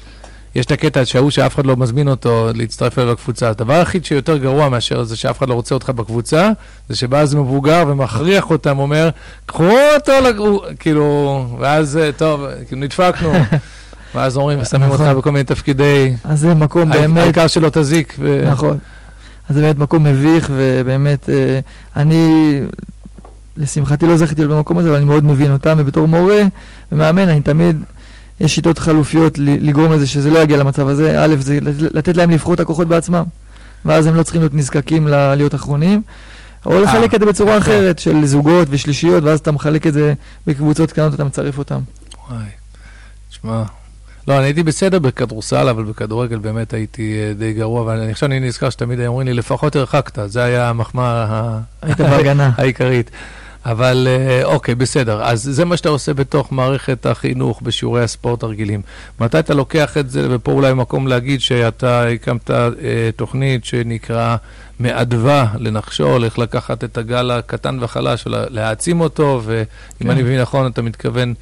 יש את הקטע שההוא שאף אחד לא מזמין אותו להצטרף אליו לקבוצה. הדבר היחיד שיותר גרוע מאשר זה שאף אחד לא רוצה אותך בקבוצה, זה שבא איזה מבוגר ומכריח אותם, אומר, קחו אותו לקבוצה, כאילו, ואז, טוב, כאילו נדפקנו. ואז אומרים, ושמים אותך
נכון.
בכל מיני תפקידי,
אז זה מקום באמת...
העיקר שלא תזיק.
נכון. אז זה באמת מקום מביך, ובאמת, אה, אני, לשמחתי לא זכיתי להיות במקום הזה, אבל אני מאוד מבין אותם, ובתור מורה ומאמן, אני תמיד, יש שיטות חלופיות לגרום לזה שזה לא יגיע למצב הזה. א', זה לת- לתת להם לבחור את הכוחות בעצמם, ואז הם לא צריכים להיות נזקקים ל- להיות אחרונים. או לחלק את זה בצורה
נכון.
אחרת, של זוגות ושלישיות, ואז אתה מחלק את זה בקבוצות קטנות, אתה מצרף אותם.
וואי, תשמע, לא, אני הייתי בסדר בכדורסל, אבל בכדורגל באמת הייתי אה, די גרוע, אבל עכשיו אני נזכר שתמיד היו אומרים לי, לפחות הרחקת, זה היה המחמאה. העיקרית. אבל אה, אוקיי, בסדר. אז זה מה שאתה עושה בתוך מערכת החינוך, בשיעורי הספורט הרגילים. מתי אתה לוקח את זה, ופה אולי מקום להגיד שאתה הקמת אה, תוכנית שנקרא מאדווה לנחשול, איך לקחת את הגל הקטן והחלש, להעצים אותו, ואם
כן.
אני מבין נכון, אתה מתכוון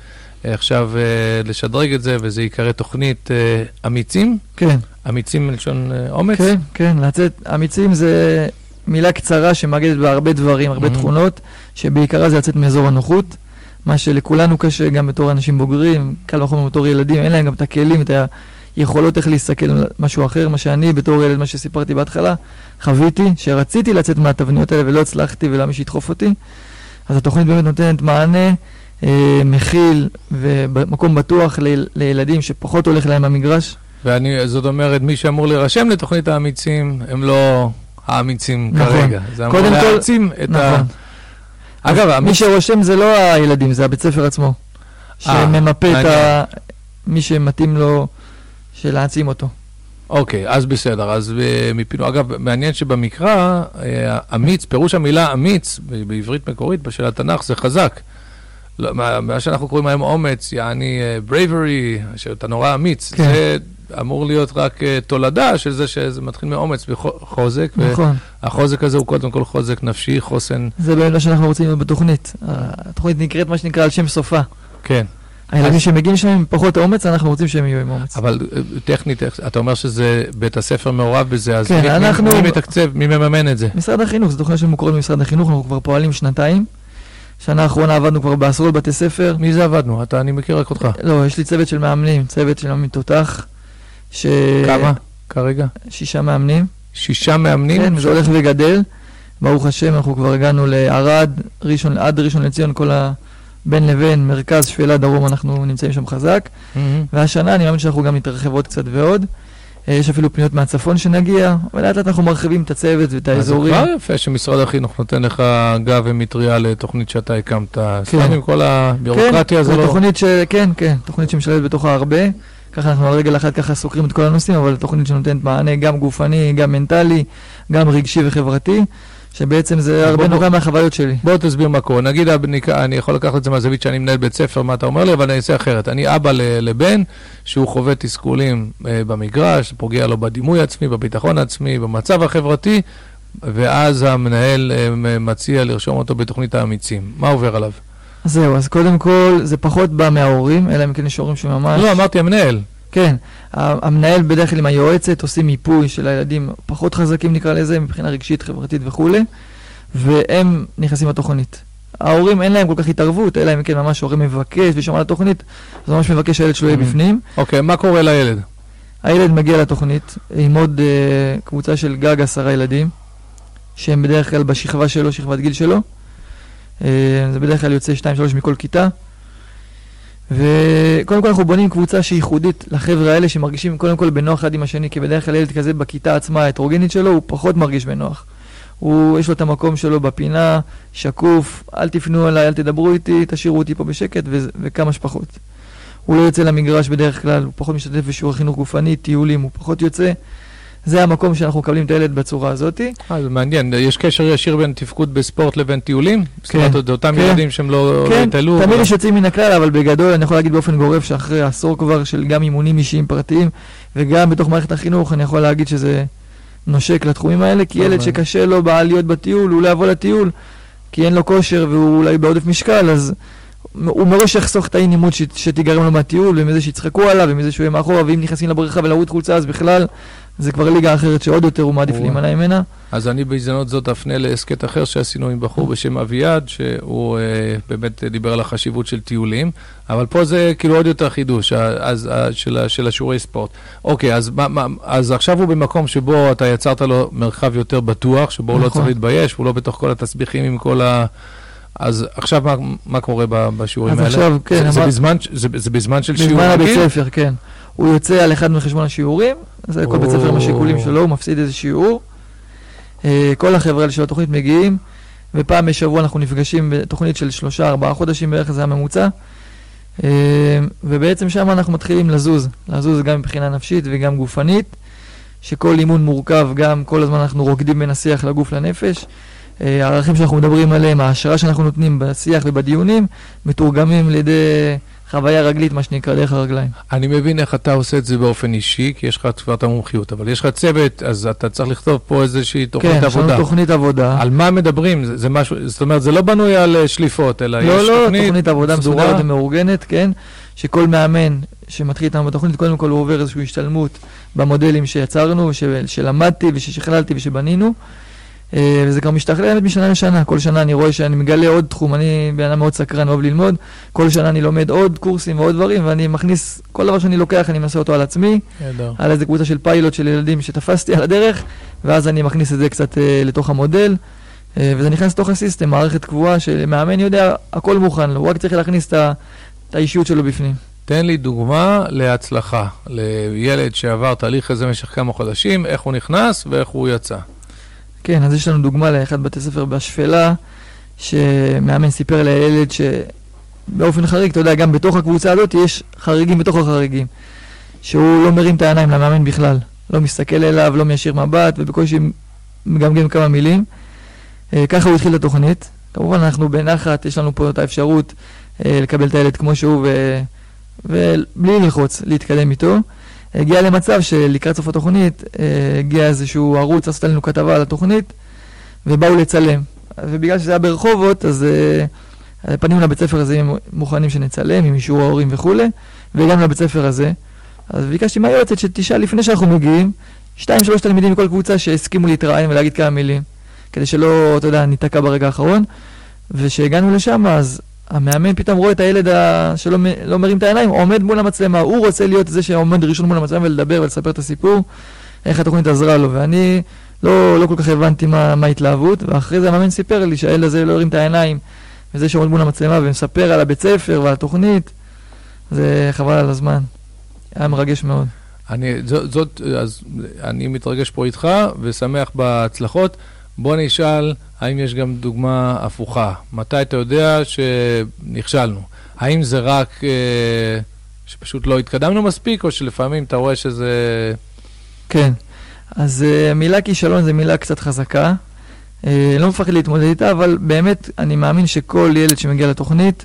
אה, עכשיו אה, לשדרג את זה, וזה ייקרא תוכנית אה, אמיצים?
כן.
אמיצים מלשון אה, אומץ?
כן, כן, לצאת, אמיצים זה מילה קצרה שמאגדת בהרבה דברים, הרבה
Mhm.
תכונות, שבעיקרה זה לצאת מאזור הנוחות, מה שלכולנו קשה גם בתור אנשים בוגרים, קל וחומר בתור ילדים, אין להם גם את הכלים, את היכולות איך להסתכל על משהו אחר, מה שאני בתור ילד, מה שסיפרתי בהתחלה, חוויתי, שרציתי לצאת מהתבניות האלה ולא הצלחתי ולא מי שידחוף אותי, אז התוכנית באמת נותנת מענה. אה, מכיל ומקום בטוח ליל, לילדים שפחות הולך להם במגרש.
ואני, זאת אומרת, מי שאמור להירשם לתוכנית האמיצים, הם לא האמיצים
נכון.
כרגע. זה אמור
קודם כל-
להעצים את ה...
נכון.
אגב,
מי. שרושם זה לא הילדים, זה הבית ספר עצמו. שממפה את ה... מי שמתאים לו, שלהעצים אותו.
אוקיי, אז בסדר. אז אה, מפינו... אגב, מעניין שבמקרא, אה, אמיץ, פירוש המילה אמיץ, בעברית מקורית, של התנ"ך, זה חזק. לא, מה, שאנחנו קוראים היום אומץ, יעני bravery, שאתה נורא אמיץ,
כן.
זה אמור להיות רק uh, תולדה של זה שזה מתחיל מאומץ וחוזק,
נכון.
והחוזק הזה הוא קודם כל חוזק נפשי, חוסן,
זה באמת מה שאנחנו רוצים בתוכנית. התוכנית נקראת מה שנקרא על שם סופה.
כן.
הילדים
אז-
שמגיעים שם עם פחות אומץ, אנחנו רוצים שהם יהיו עם אומץ.
אבל אה, טכנית, אתה אומר שזה, בית הספר מעורב בזה, אז
כן,
מי,
אנחנו-
מי מתקצב, מי מממן את זה?
משרד החינוך, זו תוכנית שמוכרת במשרד החינוך, אנחנו כבר פועלים שנתיים. שנה האחרונה עבדנו כבר בעשרות בתי ספר.
מי זה עבדנו? אתה, אני מכיר רק אותך.
לא, יש לי צוות של מאמנים, צוות של מאמנים תותח. ש...
כמה כרגע?
שישה מאמנים.
שישה מאמנים?
כן, זה הולך וגדל. ברוך השם, אנחנו כבר הגענו לערד, ראשון, עד ראשון לציון, כל ה... בין לבין, מרכז, שפלה, דרום, אנחנו נמצאים שם חזק.
מהמם.
והשנה אני מאמין שאנחנו גם נתרחב עוד קצת ועוד. אה, יש אפילו פניות מהצפון שנגיע, ולאט לאט אנחנו מרחיבים את הצוות ואת
אז זה
האזורים.
כבר יפה שמשרד החינוך נותן לך גב ומטריה לתוכנית שאתה הקמת. סתם
כן.
עם כל הביורוקרטיה
כן,
זה לא...
תוכנית ש... כן, כן, תוכנית שמשלבת בתוכה הרבה. ככה אנחנו על רגל אחת ככה סוקרים את כל הנושאים, אבל תוכנית שנותנת מענה גם גופני, גם מנטלי, גם רגשי וחברתי, שבעצם זה הרבה נורא מהחוויות שלי.
בוא תסביר מה קורה. נגיד, אני- יכול לקחת את זה מהזווית שאני מנהל בית ספר, מה אתה אומר לי, אבל אני אעשה אחרת. אני אבא לבן שהוא חווה תסכולים אה, במגרש, פוגע לו בדימוי העצמי, בביטחון העצמי, במצב החברתי, ואז המנהל אה, מציע לרשום אותו בתוכנית האמיצים. מה עובר עליו?
זהו, אז קודם כל, זה פחות בא מההורים, אלא אם כן יש הורים שממש...
לא, אמרתי המנהל.
כן, המנהל בדרך כלל עם היועצת עושים מיפוי של הילדים פחות חזקים נקרא לזה, מבחינה רגשית, חברתית וכולי, והם נכנסים לתוכנית. ההורים אין להם כל כך התערבות, אלא אם כן ממש הורה מבקש ושומע על התוכנית, אז ממש מבקש שהילד שלו יהיה
Mm.
בפנים.
אוקיי, מה קורה לילד?
הילד מגיע לתוכנית עם עוד uh, קבוצה של גג עשרה ילדים, שהם בדרך כלל בשכבה שלו, שכבת גיל שלו. Uh, זה בדרך כלל יוצא 2-3 מכל כיתה. וקודם כל אנחנו בונים קבוצה שהיא ייחודית לחבר'ה האלה שמרגישים קודם כל בנוח אחד עם השני, כי בדרך כלל ילד כזה בכיתה עצמה ההטרוגנית שלו, הוא פחות מרגיש בנוח. הוא, יש לו את המקום שלו בפינה, שקוף, אל תפנו אליי, אל תדברו איתי, תשאירו אותי פה בשקט ו- וכמה שפחות. הוא לא יוצא למגרש בדרך כלל, הוא פחות משתתף בשיעור חינוך גופני, טיולים, הוא פחות יוצא. זה המקום שאנחנו מקבלים את הילד בצורה הזאת.
אה, זה מעניין, יש קשר ישיר בין תפקוד בספורט לבין טיולים? זאת
כן,
אומרת, זה אותם
כן.
ילדים שהם לא
כן,
יטלו?
תמיד יש יוצאים מן הכלל, אבל בגדול אני יכול להגיד באופן גורף שאחרי עשור כבר של גם אימונים אישיים פרטיים, וגם בתוך מערכת החינוך, אני יכול להגיד שזה נושק לתחומים האלה, כי ילד. שקשה לו בעליות בטיול, הוא לא יבוא לטיול, כי אין לו כושר והוא אולי בעודף משקל, אז הוא מראש יחסוך את האי נימות שת- שתיגרם לו מהטיול, ומזה שיצחקו עליו, ומזה שהוא יהיה מאחורה, ואם נכנסים לבריכה ולרוץ חולצה, אז בכלל, זה כבר ליגה אחרת שעוד יותר הוא מעדיף. להימנע ממנה.
אז אני בהזדמנות זאת אפנה להסכת אחר שעשינו עם בחור בשם אביעד, שהוא אה, באמת דיבר על החשיבות של טיולים, אבל פה זה כאילו עוד יותר חידוש אז, ה- של, של השיעורי ספורט. אוקיי, אז, מה, מה, אז עכשיו הוא במקום שבו אתה יצרת לו מרחב יותר בטוח, שבו הוא לא
נכון.
צריך להתבייש, הוא לא בתוך כל התסביכים עם כל ה... אז עכשיו מה, מה קורה בשיעורים
אז
האלה?
עכשיו, כן,
זה, זה,
אמר-
בזמן, זה, זה בזמן של שיעור
בזמן הבית? ספר, כן. הוא יוצא על אחד מחשבון השיעורים, זה כל בית ספר עם השיקולים שלו, הוא מפסיד איזה שיעור. אה, כל החבר'ה של התוכנית מגיעים, ופעם בשבוע אנחנו נפגשים בתוכנית של שלושה, ארבעה חודשים בערך, זה הממוצע. אה, ובעצם שם אנחנו מתחילים לזוז, לזוז גם מבחינה נפשית וגם גופנית, שכל אימון מורכב, גם כל הזמן אנחנו רוקדים בין השיח לגוף לנפש. אה, הערכים שאנחנו מדברים עליהם, ההשראה שאנחנו נותנים בשיח ובדיונים, מתורגמים לידי חוויה רגלית, מה שנקרא, דרך הרגליים.
אני מבין איך אתה עושה את זה באופן אישי, כי יש לך כבר את המומחיות, אבל יש לך צוות, אז אתה צריך לכתוב פה איזושהי תוכנית
כן, יש
עבודה.
לנו תוכנית עבודה.
על מה מדברים? זה, זה משהו, זאת אומרת, זה לא בנוי על אה, שליפות, אלא
לא,
יש
לא,
תוכנית,
תוכנית עבודה
סדורה.
מסודרת ומאורגנת, כן, שכל מאמן שמתחיל איתנו בתוכנית, קודם כל הוא עובר איזושהי השתלמות במודלים שיצרנו, ש- שלמדתי וששכללתי ושבנינו, וזה כבר משתכלל באמת משנה לשנה. כל שנה אני רואה שאני מגלה עוד תחום, אני בן אדם מאוד סקרן, אוהב ללמוד, כל שנה אני לומד עוד קורסים ועוד דברים, ואני מכניס, כל דבר שאני לוקח אני מנסה אותו על עצמי,
נהדר.
על איזה קבוצה של פיילוט של ילדים שתפסתי על הדרך, ואז אני מכניס את זה קצת אה, לתוך המודל, אה, וזה נכנס לתוך הסיסטם, מערכת קבועה שמאמן יודע, הכל מוכן לו, הוא רק צריך להכניס את את האישיות שלו בפנים.
תן לי דוגמה להצלחה, לילד שעבר תהליך כזה במשך כמה חודשים, איך הוא נכנס ואיך הוא יצא.
כן, אז יש לנו דוגמה לאחד בתי ספר בשפלה, שמאמן סיפר לילד שבאופן חריג, אתה יודע, גם בתוך הקבוצה הזאת יש חריגים בתוך החריגים. שהוא לא מרים את העיניים למאמן בכלל. לא מסתכל אליו, לא מיישיר מבט, ובקושי מגמגם כמה מילים. אה, ככה הוא התחיל את התוכנית. כמובן, אנחנו בנחת, יש לנו פה את האפשרות אה, לקבל את הילד כמו שהוא, ו... ובלי ללחוץ, להתקדם איתו. הגיע למצב שלקראת סוף התוכנית, אה, הגיע איזשהו ערוץ, עשו לנו כתבה על התוכנית, ובאו לצלם. ובגלל שזה היה ברחובות, אז אה, פנינו לבית ספר הזה, אם מוכנים שנצלם, עם אישור ההורים וכולי, והגענו לבית ספר הזה. אז ביקשתי מהיועצת שתשאל לפני שאנחנו מגיעים, שתיים שלוש תלמידים מכל קבוצה שהסכימו להתראיין ולהגיד כמה מילים, כדי שלא, אתה יודע, ניתקע ברגע האחרון. וכשהגענו לשם, אז המאמן פתאום רואה את הילד ה... שלא לא מרים את העיניים, עומד מול המצלמה, הוא רוצה להיות זה שעומד ראשון מול המצלמה ולדבר ולספר את הסיפור, איך התוכנית עזרה לו, ואני לא, לא כל כך הבנתי מה, מה ההתלהבות, ואחרי זה המאמן סיפר לי שהילד הזה לא הרים את העיניים, וזה שעומד מול המצלמה ומספר על הבית ספר ועל התוכנית, זה חבל על הזמן. היה מרגש מאוד.
אני, זאת, זאת, אז אני מתרגש פה איתך ושמח בהצלחות. בוא נשאל, האם יש גם דוגמה הפוכה? מתי אתה יודע שנכשלנו? האם זה רק אה, שפשוט לא התקדמנו מספיק, או שלפעמים אתה רואה שזה...
כן. אז uh, מילה כישלון זה מילה קצת חזקה. Uh, לא מפחד להתמודד איתה, אבל באמת, אני מאמין שכל ילד שמגיע לתוכנית,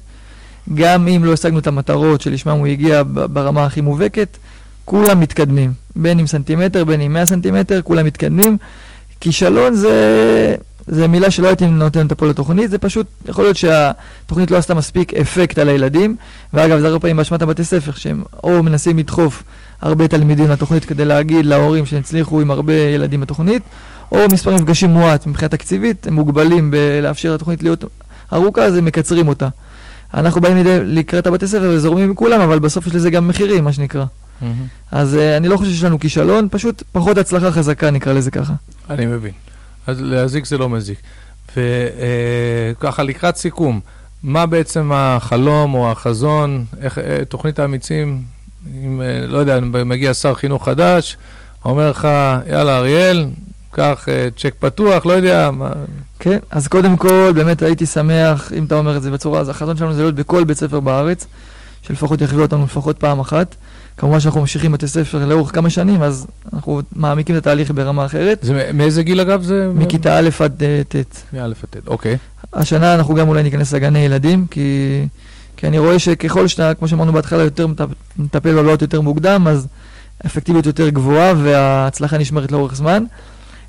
גם אם לא השגנו את המטרות שלשמם הוא הגיע ברמה הכי מובהקת, כולם מתקדמים. בין אם סנטימטר, בין אם 100 סנטימטר, כולם מתקדמים. כישלון זה, זה מילה שלא הייתי נותן אותה פה לתוכנית, זה פשוט, יכול להיות שהתוכנית לא עשתה מספיק אפקט על הילדים, ואגב, זה הרבה פעמים באשמת הבתי ספר, שהם או מנסים לדחוף הרבה תלמידים לתוכנית כדי להגיד להורים שהצליחו עם הרבה ילדים בתוכנית, או מספר מפגשים מועט מבחינה תקציבית, הם מוגבלים בלאפשר לתוכנית להיות ארוכה, אז הם מקצרים אותה. אנחנו באים לקראת הבתי ספר וזורמים עם כולם, אבל בסוף יש לזה גם מחירים, מה שנקרא. אז uh, אני לא חושב שיש לנו כישלון, פשוט פחות הצלחה חזקה, נקרא לזה ככה.
אני מבין. אז להזיק זה לא מזיק. וככה, uh, לקראת סיכום, מה בעצם החלום או החזון, איך, uh, תוכנית האמיצים, אם, uh, לא יודע, מגיע שר חינוך חדש, אומר לך, יאללה, אריאל, קח צ'ק פתוח, לא יודע. מה...
כן, אז קודם כל, באמת הייתי שמח, אם אתה אומר את זה בצורה, אז החזון שלנו זה להיות בכל בית ספר בארץ, שלפחות יחוו אותנו לפחות פעם אחת. כמובן שאנחנו ממשיכים בתי ספר לאורך כמה שנים, אז אנחנו מעמיקים את התהליך ברמה אחרת.
זה מאיזה גיל אגב זה?
מכיתה א' עד ט'.
מא' עד ט', אוקיי.
השנה אנחנו גם אולי ניכנס לגני ילדים, כי, כי אני רואה שככל שאתה, כמו שאמרנו בהתחלה, יותר מטפל בבעיות יותר מוקדם, אז האפקטיביות יותר גבוהה וההצלחה נשמרת לאורך זמן.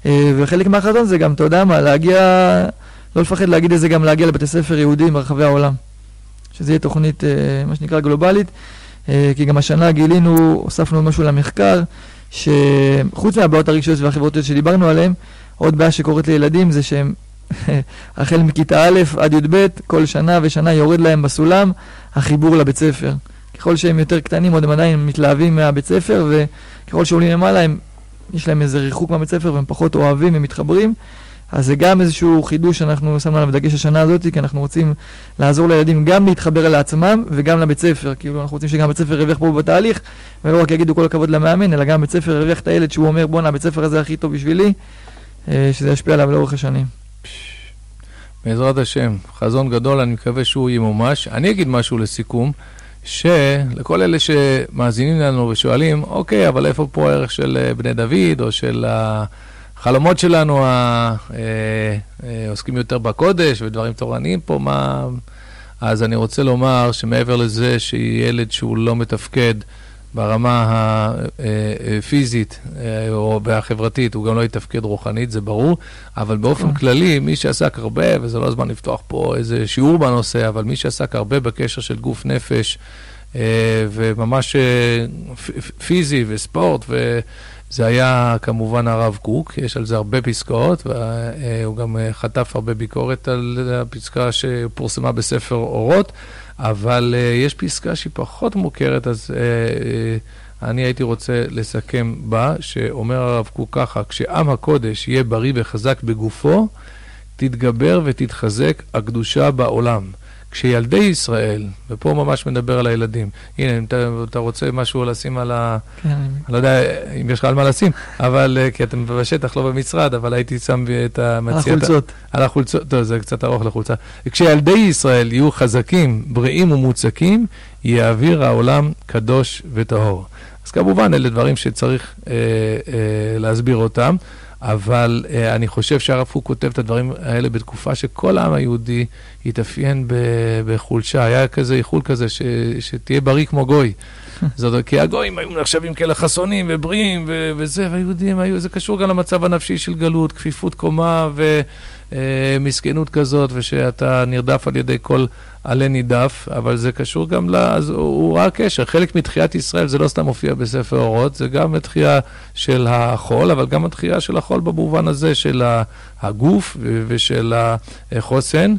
אה, וחלק מהחזון זה גם, אתה יודע מה, להגיע, לא לפחד להגיד את זה, גם להגיע לבתי ספר יהודיים ברחבי העולם. שזה יהיה תוכנית, אה, מה שנקרא, גלובלית. אה, כי גם השנה גילינו, הוספנו משהו למחקר, שחוץ מהבעיות הרגשיות והחברתיות שדיברנו עליהן, עוד בעיה שקורית לילדים זה שהם החל מכיתה א' עד י"ב, כל שנה ושנה יורד להם בסולם החיבור לבית ספר. ככל שהם יותר קטנים, עוד הם עדיין מתלהבים מהבית ספר, וככל שעולים למעלה, הם, יש להם איזה ריחוק מהבית ספר והם פחות אוהבים, הם מתחברים. אז זה גם איזשהו חידוש שאנחנו שמנו עליו דגש השנה הזאת, כי אנחנו רוצים לעזור לילדים גם להתחבר לעצמם וגם לבית ספר. כאילו, אנחנו רוצים שגם בית ספר ירוויח פה בתהליך, ולא רק יגידו כל הכבוד למאמן, אלא גם בית ספר ירוויח את הילד שהוא אומר, בואנה, הבית ספר הזה הכי טוב בשבילי, אה, שזה ישפיע עליו לאורך השנים.
בעזרת השם, חזון גדול, אני מקווה שהוא ימומש. אני אגיד משהו לסיכום, שלכל אלה שמאזינים לנו ושואלים, אוקיי, אבל איפה פה הערך של אה, בני דוד, או של ה... החלומות שלנו העוסקים אה, יותר בקודש ודברים תורניים פה, מה... אז אני רוצה לומר שמעבר לזה שילד שהוא לא מתפקד ברמה הפיזית אה, או החברתית, הוא גם לא יתפקד רוחנית, זה ברור, אבל באופן נכון. כללי, מי שעסק הרבה, וזה לא הזמן לפתוח פה איזה שיעור בנושא, אבל מי שעסק הרבה בקשר של גוף נפש, אה, וממש פיזי וספורט, ו... זה היה כמובן הרב קוק, יש על זה הרבה פסקאות, והוא גם אה, חטף הרבה ביקורת על הפסקה שפורסמה בספר אורות, אבל אה, יש פסקה שהיא פחות מוכרת, אז אה, אני הייתי רוצה לסכם בה, שאומר הרב קוק ככה, כשעם הקודש יהיה בריא וחזק בגופו, תתגבר ותתחזק הקדושה בעולם. כשילדי ישראל, ופה ממש מדבר על הילדים, הנה, אם אתה, אתה רוצה משהו לשים על ה... כן. אני לא יודע אם יש לך על מה לשים, אבל, אה, כי אתם בשטח, לא במשרד, אבל הייתי שם את המציע...
על החולצות.
על החולצות, טוב, זה קצת ארוך לחולצה. כשילדי ישראל יהיו חזקים, בריאים ומוצקים, יעביר העולם קדוש וטהור. אז כמובן, אלה דברים שצריך אה, אה, להסביר אותם. אבל uh, אני חושב שהרב קוק כותב את הדברים האלה בתקופה שכל העם היהודי התאפיין בחולשה. היה כזה איחול כזה, ש, שתהיה בריא כמו גוי. זאת כי הגויים היו נחשבים כאלה חסונים ובריאים ו- וזה, והיהודים היו, זה קשור גם למצב הנפשי של גלות, כפיפות קומה ומסכנות אה, כזאת, ושאתה נרדף על ידי כל עלה נידף, אבל זה קשור גם ל... אז הוא, הוא ראה קשר. חלק מתחיית ישראל זה לא סתם מופיע בספר אורות, זה גם התחייה של החול, אבל גם התחייה של החול במובן הזה של הגוף ושל החוסן.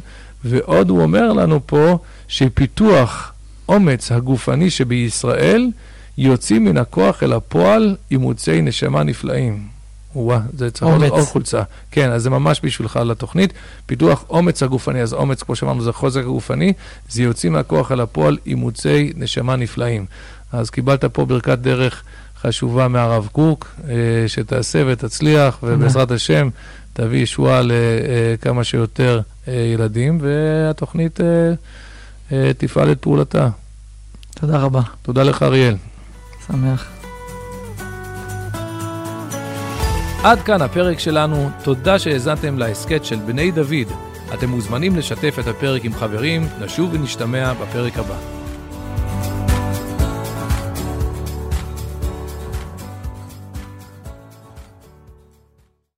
ועוד הוא אומר לנו פה שפיתוח אומץ הגופני שבישראל יוצאים מן הכוח אל הפועל אימוצי נשמה נפלאים. וואה, זה צריך להיות עוד חולצה. כן, אז זה ממש בשבילך לתוכנית. פיתוח אומץ הגופני, אז אומץ, כמו שאמרנו, זה חוזק הגופני, זה יוצאים מהכוח אל הפועל אימוצי נשמה נפלאים. אז קיבלת פה ברכת דרך חשובה מהרב קוק, אה, שתעשה ותצליח, ובעזרת השם תביא ישועה לכמה שיותר אה, ילדים, והתוכנית אה, תפעל את פעולתה.
תודה רבה.
תודה לך, אריאל.
שמח.
עד כאן הפרק שלנו, תודה שהאזנתם להסכת של בני דוד. אתם מוזמנים לשתף את הפרק עם חברים, נשוב ונשתמע בפרק הבא.